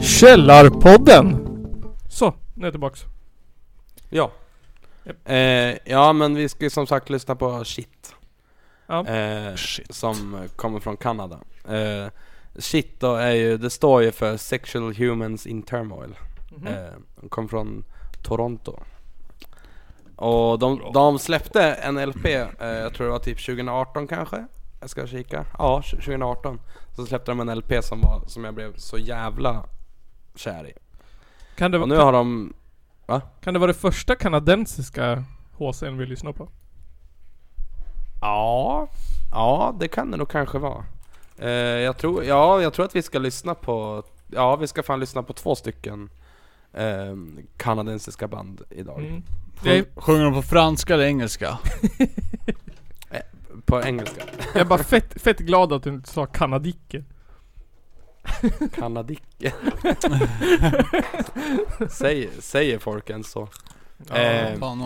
Källarpodden! Så, nu är jag tillbaks. Ja. Eh, ja men vi ska ju som sagt lyssna på Shit. Ja. Eh, som kommer från Kanada. Eh, shit då är ju, det står ju för Sexual Humans in Turmoil. Mhm. Eh, de kom från Toronto. Och de, de släppte en LP, eh, jag tror det var typ 2018 kanske? Jag ska kika. Ja, 2018. Så släppte de en LP som, var, som jag blev så jävla kär i. Kan det, Och nu har de... Va? kan det vara det första kanadensiska HCn vi lyssnar på? Ja, ja det kan det nog kanske vara. Eh, jag, tror, ja, jag tror att vi ska lyssna på, ja vi ska fan lyssna på två stycken eh, kanadensiska band idag. Mm. Är- Sjunger de på franska eller engelska? På engelska. jag är bara fett, fett glad att du inte sa kanadicke. Kanadicke. Säger, säger folk ens så? Ja, Eh, Fan.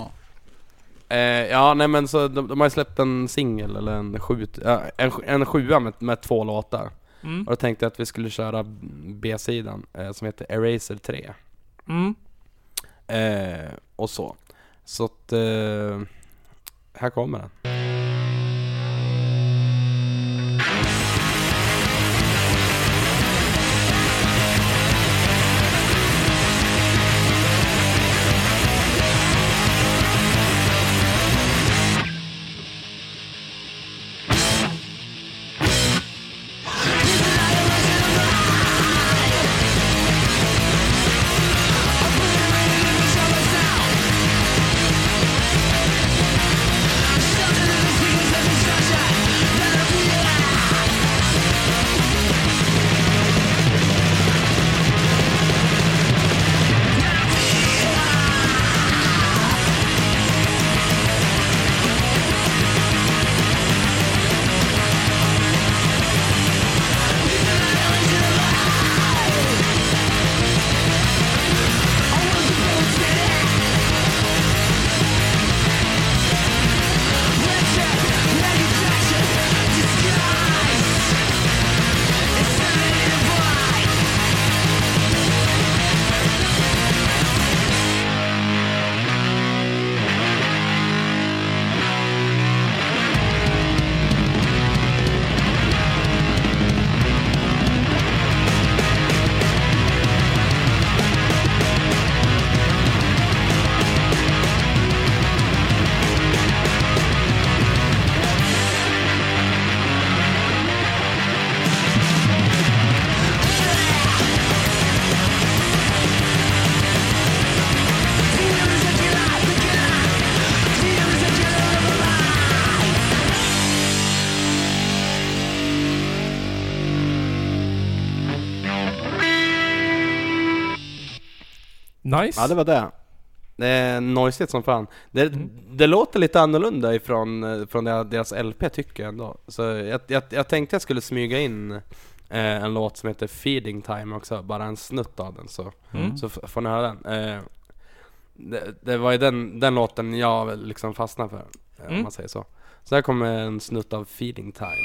Eh, ja, nej men så de, de har ju släppt en singel eller en sju, ja, en, en sjua med, med två låtar. Mm. Och då tänkte jag att vi skulle köra B-sidan eh, som heter Eraser 3. Mm. Eh, och så. Så att, eh, här kommer den. Nice. Ja det var det. Det är noisigt som fan. Det, det låter lite annorlunda ifrån eh, från deras- LP tycker jag ändå. Så jag, jag, jag tänkte jag skulle smyga in eh, en låt som heter Feeding Time också, bara en snutt av den så, Mm. så får ni höra den. Eh, det, det var ju den, den låten jag liksom fastnade för, eh, om Mm. man säger så. Så här kommer en snutt av Feeding Time.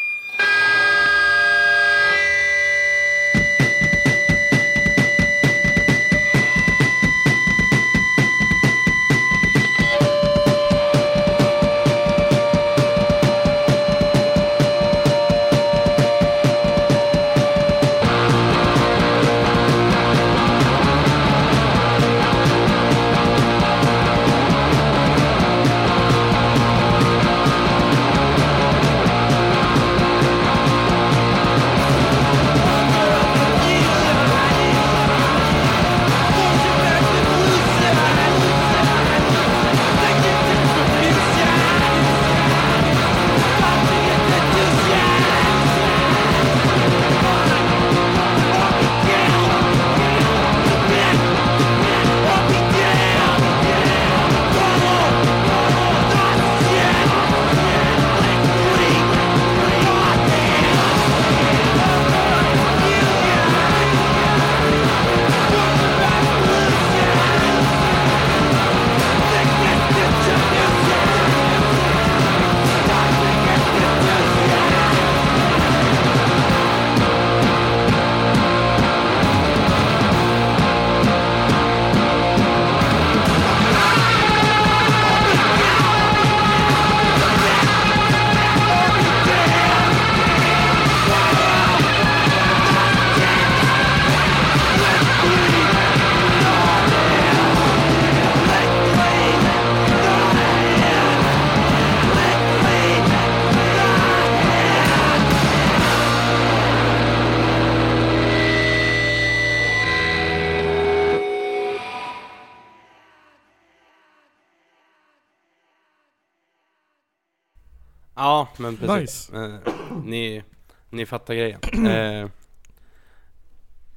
Ja, men precis. Nice. Eh, ni, ni fattar grejen. Eh,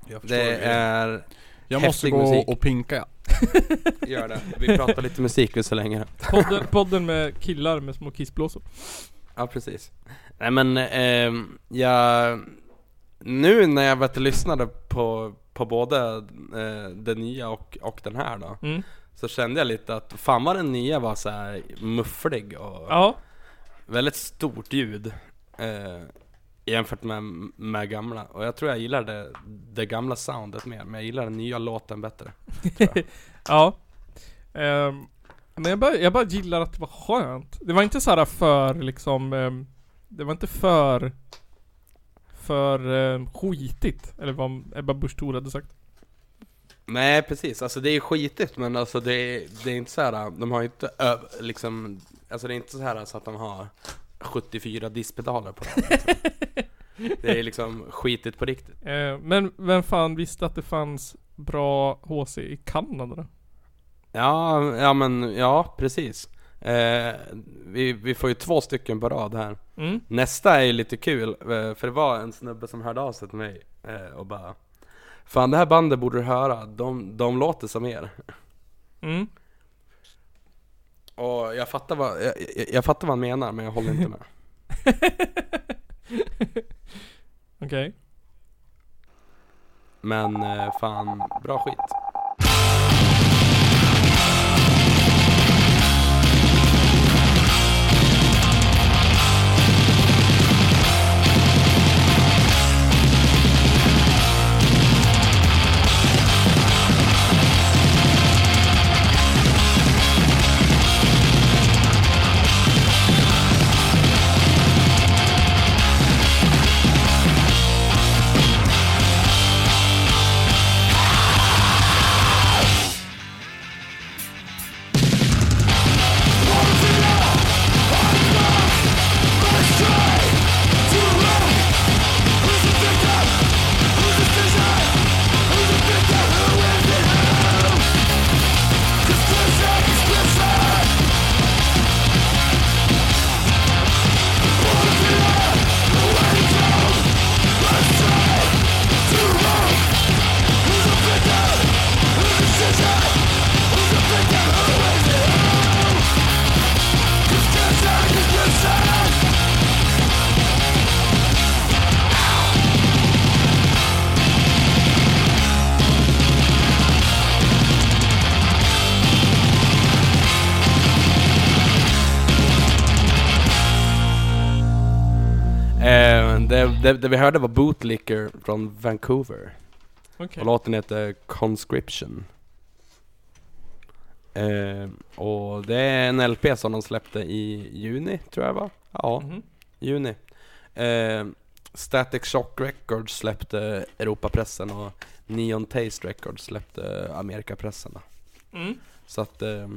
Jag förstår det grejen. är... Jag måste häftig gå musik. och pinka ja. Gör det. Vi pratar lite musik så länge. Podden, podden med killar med små kissblåsor. Ja, precis. Nej men, ehm, jag... Nu när jag vet, lyssnade på, på både eh, den nya och, och den här då. Mm. Så kände jag lite att fan vad den nya var så här mufflig och Ja, väldigt stort ljud. Eh, jämfört med, med gamla. Och jag tror jag gillar det, det gamla soundet mer, men jag gillar den nya låten bättre. ja. Ehm, men jag bara, jag bara gillar att det var skönt. Det var inte så här för liksom, ehm, det var inte för, för um, skitigt. Eller vad Ebba Busch Thor hade sagt. Nej precis, alltså det är skitigt men alltså det är, det är inte så här. de har inte ö, liksom, alltså det är inte så här så att de har 74 diskpedaler på det. Liksom. Det är liksom skitigt på riktigt. Eh, men vem fan visste att det fanns bra HC i Kanada då? Ja, ja men ja precis. Eh, vi, vi får ju två stycken på rad här. Mm. Nästa är ju lite kul, eh, för det var en snubbe som hörde av sig till mig eh, och bara Fan det här bandet borde du höra, de, de låter som er. Mm. Och jag fattar vad, jag, jag, jag fattar vad han menar men jag håller inte med. Okej. Men eh, fan, bra skit. Det, det, vi hörde var Bootlicker från Vancouver. Okej. Och låten heter Conscription. Eh, och det är en LP som de släppte i juni, tror jag va? Ja, Mhm. juni. Eh, Static Shock Records släppte Europapressen och Neon Taste Records släppte Amerikapressen. Mm. Så att, eh,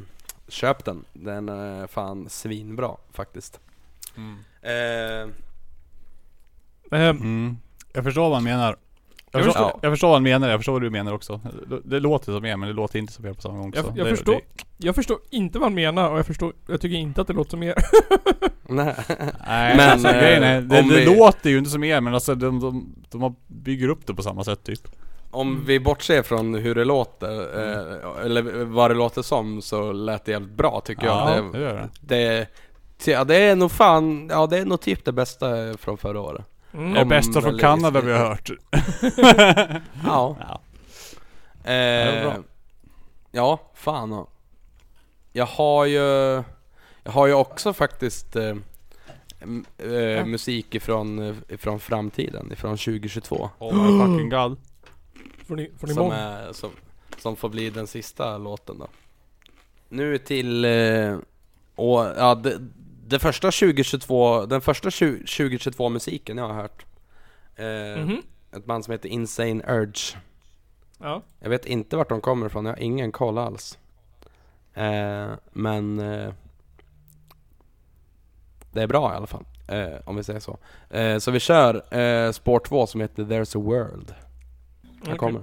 köp den. Den är fan svinbra faktiskt. Eh, Ehm, Mm. Jag förstår vad han menar. Jag Jag förstår, förstår. jag förstår vad han menar, jag förstår vad du menar också. Det, det låter som er men det låter inte som er på samma gång. Jag- så jag det, förstår. Det, jag förstår inte vad han menar och jag förstår, jag tycker inte att det låter som er. nej. nej Men, alltså, eh, grejen är, det, vi- låter ju inte som er men alltså de, de, de bygger upp det på samma sätt typ. Om vi bortser från hur det låter, eh, eller vad det låter som, så lät det jävligt bra tycker Ja, jag. det gör det. det, det, ja, det är nog fan, ja det är nog typ det bästa från förra året. Mm. Det bästa från Kanada vi har hört. Ja. Ja. Eh, ja, fan ja. Jag har ju, jag har ju också faktiskt eh, eh, musik ifrån, eh, ifrån framtiden, ifrån 2022. Oh my fucking god. Får ni, får ni Som, är, som, som får bli den sista låten då. Nu till, eh, och, ja, det, det första 2022, den första 20, 2022 musiken jag har hört. Eh, Mhm. Ett band som heter Insane Urge. Ja. Jag vet inte vart de kommer ifrån, jag har ingen koll alls. Eh, men eh, det är bra i alla fall, eh, om vi säger så. Eh, så vi kör eh, spår 2 som heter There's a World. Här Okej. kommer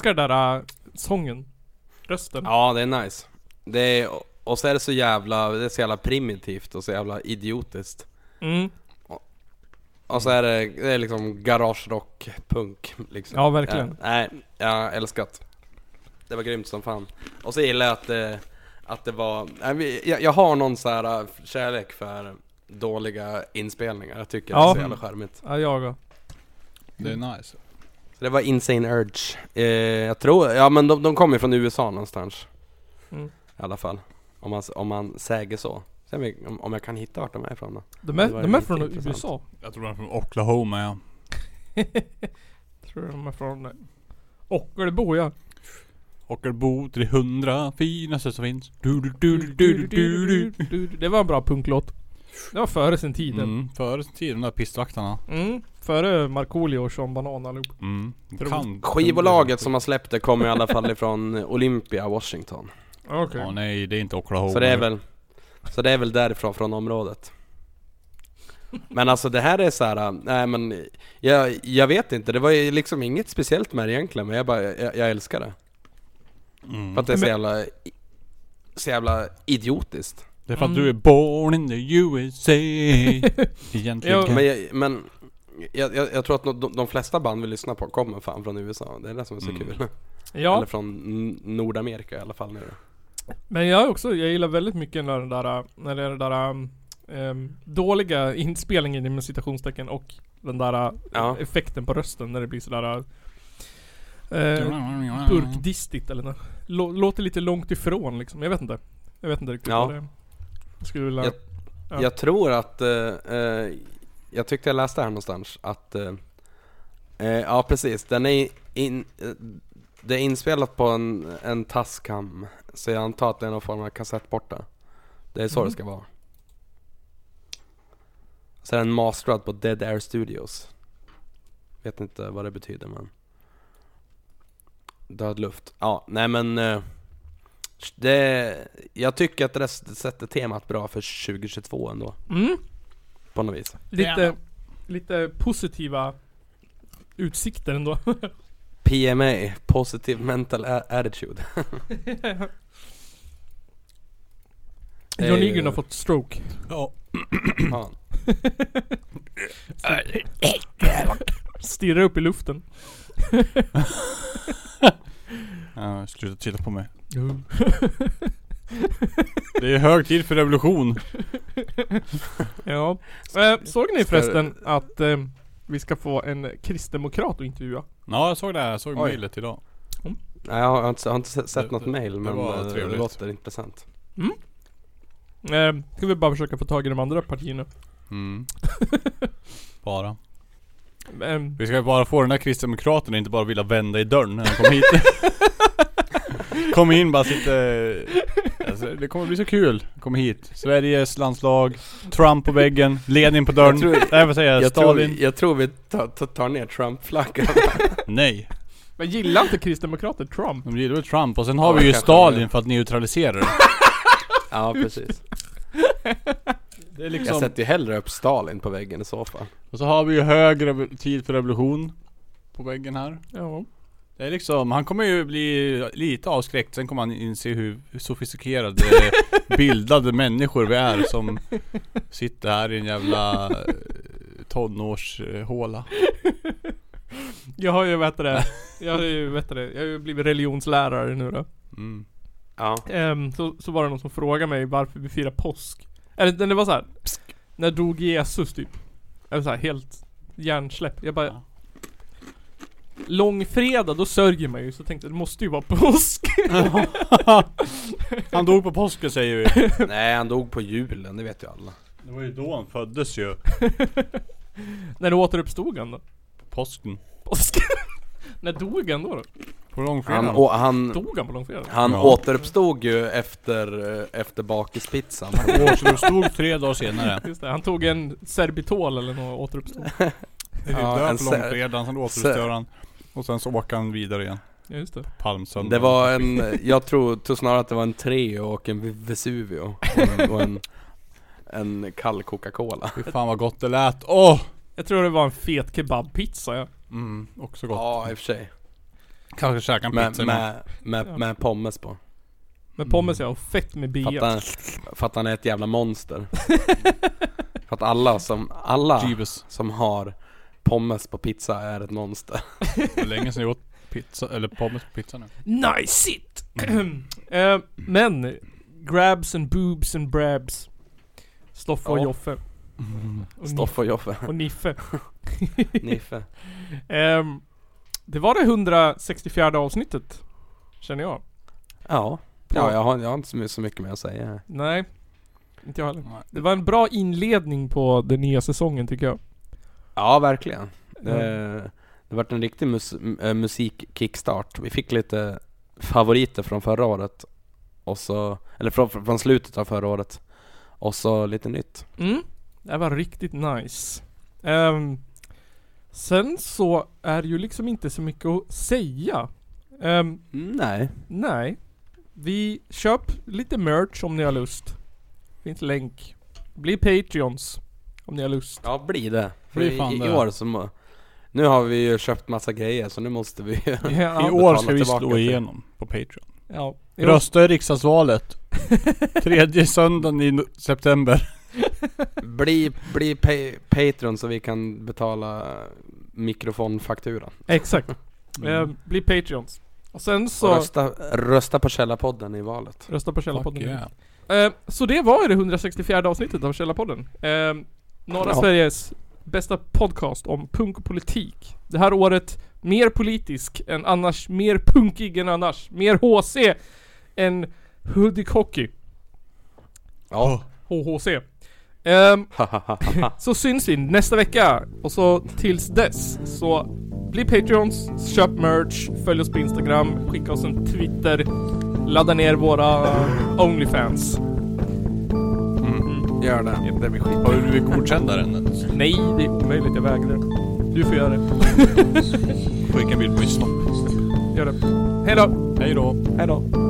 älskar den där äh, sången. Rösten. Ja, det är nice. Det är, och så är det så jävla, det är så jävla primitivt och så jävla idiotiskt. Mm. Och så är det, det är liksom garage rock, punk liksom. Ja, verkligen. Ja, nej, jag älskat. Det var grymt som fan. Och så gillar jag att det, att det var, jag, jag har någon så här äh, kärlek för dåliga inspelningar. Jag tycker det Ja. är så jävla charmigt. Ja, jag och. Det är nice. Så det var Insane Urge. Eh, jag tror, ja men de, de kommer från USA någonstans. Mm. I alla fall. Om man, om man säger så. Sen om, om jag kan hitta vart de är ifrån då. De är, de är från intressant. USA. Jag tror de är från Oklahoma ja. Tror de är från eh, Ockelbo ja. Ockelbo till det hundra finaste som finns. Du, du, du, du, du, du, du. Det var en bra punklåt. Det var före sin tid. Mm. Före sin tid de där pistvaktarna. Mm. Före Markoolio och Sean Banan allihop. Mm. Kan, Skivbolaget som har släppt det kommer i alla fall ifrån Olympia, Washington. Okej. Ja nej det är inte Oklahoma. Så det är väl, så det är väl därifrån, från området. Men alltså det här är så här, nej men jag, jag vet inte, det var ju liksom inget speciellt med det egentligen men jag bara, jag, jag älskar det. Mm. För att det är så jävla, så jävla idiotiskt. Det är för att Mm. du är born in the USA. Egentligen. Ja, Men, jag, men jag, jag, jag tror att de, de flesta band vi lyssnar på kommer fan från USA, det är det som är så Mm. kul. Ja, Eller från N- Nordamerika i alla fall nu. men jag också, jag gillar väldigt mycket när den där, när det är den där um, um, dåliga inspelningen inom citationstecken och den där Ja. effekten på rösten när det blir sådär uh, burkdistigt eller nåt. Lå- Låter lite långt ifrån liksom, jag vet inte. Jag vet inte riktigt Ja. vad det är. Jag skulle vilja... Jag- Ja. Jag tror att, eh, eh, jag tyckte jag läste här någonstans att, eh, eh, ja precis, den är in, eh, det är inspelat på en, en Tascam, så jag antar att det är någon form av kassettborta. Det är så Mhm. det ska vara. Så är den masterad på Dead Air Studios. Vet inte vad det betyder men Död luft. Ja, nej men eh, det, Jag tycker att det sätter temat bra för 2022 ändå. Mm, På något vis. lite, lite positiva utsikter ändå. PMA, Positive Mental Attitude. John Eh, Nygren har fått stroke. Ja. Stirrar upp i luften. Ja, sluta titta på mig. Det är hög tid för revolution. ja. Eh, såg ni förresten att eh, vi ska få en kristdemokrat att intervjua? Ja jag såg det här, jag såg Oj. mejlet idag. Nej, jag har inte, jag har inte sett Det- något det- mail det men var eh, det trevligt. låter intressant. Eh, ska vi bara försöka få tag i de andra partierna. Mm. Bara. Eh, Vi ska bara få den där kristdemokraten och inte bara vilja vända i dörren när han kommer hit. Kom in bara sitta... Alltså, det kommer bli så kul. Kom hit. Sveriges landslag, Trump på väggen, Lenin på dörren. Jag tror- Nej vad säger jag? Jag tror, Stalin? jag tror vi tar, tar, tar ner Trump-flaggan. Nej. men gillar inte kristdemokrater Trump? De gillar väl Trump och sen har Ja, vi ju Stalin för att neutralisera det. ja, precis. Det är Jag liksom... sätter ju hellre upp Stalin på väggen i så fall. Och så har vi ju hög revo- tid för revolution på väggen här. Ja. Det är liksom, han kommer ju bli lite avskräckt, sen kommer han inse hur sofistikerade, bildade människor vi är som sitter här i en jävla eh, tonårshåla. Jag har ju vet det, jag har ju vet det, jag har ju blivit religionslärare nu då. Mm. Ja. Ehm, så, så var det någon som frågade mig varför vi firar påsk. Eller det var så här. När dog Jesus typ? Jag var så här helt hjärnsläpp. Jag bara Ja. Långfredag, då sörjer man ju. Så jag tänkte det måste ju vara påsk. Han dog på påsken säger vi. Nej, han dog på julen, det vet ju alla. Det var ju då han föddes ju. När återuppstod han då? På påsken. Påsk? När dog han då? då? På långfredagen. Han, och, han, Dog han på långfredag? han Ja. återuppstod ju efter, eh, efter bakispizzan. återuppstod tre dagar senare. Just det, han tog en Serbitol eller något och återuppstod. Det är Ja, död på långfredagen, sen återuppstår han. Och sen så åker han vidare igen. Just det. Palmsöndag. Det var en, jag tror, tror snarare att det var en Treo och en Vesuvio. Och en, och en, en kall Coca-Cola. Fy fan vad gott det lät. Åh! Jag tror det var en fet kebabpizza ja. Mm, också gott. Ja, i och för sig. Kanske käka en Med, pizza med, med, med pommes på. Med pommes ja, och fett med bea. för att han är ett jävla monster. för att alla som, alla Jeeves. som har pommes på pizza är ett monster. Det är länge sedan jag åt pizza, eller pommes på pizza nu. Nice it! Eh, men, grabs and boobs and brabs. Stoffe och Ja. Joffe. Och, Stoff och Joffe. Och Niffe. Niffe. Ehm, det var det 164 avsnittet. Känner jag. Ja. Ja, jag har, jag har inte så my- så mycket mer att säga. här. Nej. Inte jag heller. Nej. Det var en bra inledning på den nya säsongen tycker jag. Ja, verkligen. Det, Ja. det vart en riktig mus, äh, musik-kickstart. Vi fick lite favoriter från förra året. Och så, eller från, från slutet av förra året. Och så lite nytt. Mm. Det var riktigt nice. Ehm, sen så är det ju liksom inte så mycket att säga. Mm, nej. nej. Vi köp lite merch om ni har lust. Finns länk. Bli Patreons. Om ni har lust. Ja, blir det. För i, i år så må, Nu har vi ju köpt massa grejer så nu måste vi ju Ja, I år ska vi slå till- igenom på Patreon. ja. Jo. Rösta i riksdagsvalet. Tredje söndagen i no- september. Bli, bli pa- Patreon så vi kan betala mikrofonfakturan. Exakt. Ehm, bli Patreons. Och sen så... Och rösta, rösta på Källarpodden i valet. Rösta på Källarpodden. Fuck yeah. Eh, så det var ju det 164 avsnittet av Källarpodden. Eh, norra Ja. Sveriges bästa podcast om punk och politik. Det här året mer politisk än annars, mer punkig än annars, mer HC än Hudik Hockey. Ja. HHC. Ehm, så syns vi nästa vecka och så tills dess så bli Patreons, köp merch, följ oss på Instagram, skicka oss en Twitter, ladda ner våra Onlyfans. Gör det. Det blir skit. Har du blivit godkänd där än? Nej, det är omöjligt. Jag vägrar. Du får göra det. Skicka en bild på min snopp. Gör det. Hej då! Hej då. Hej då!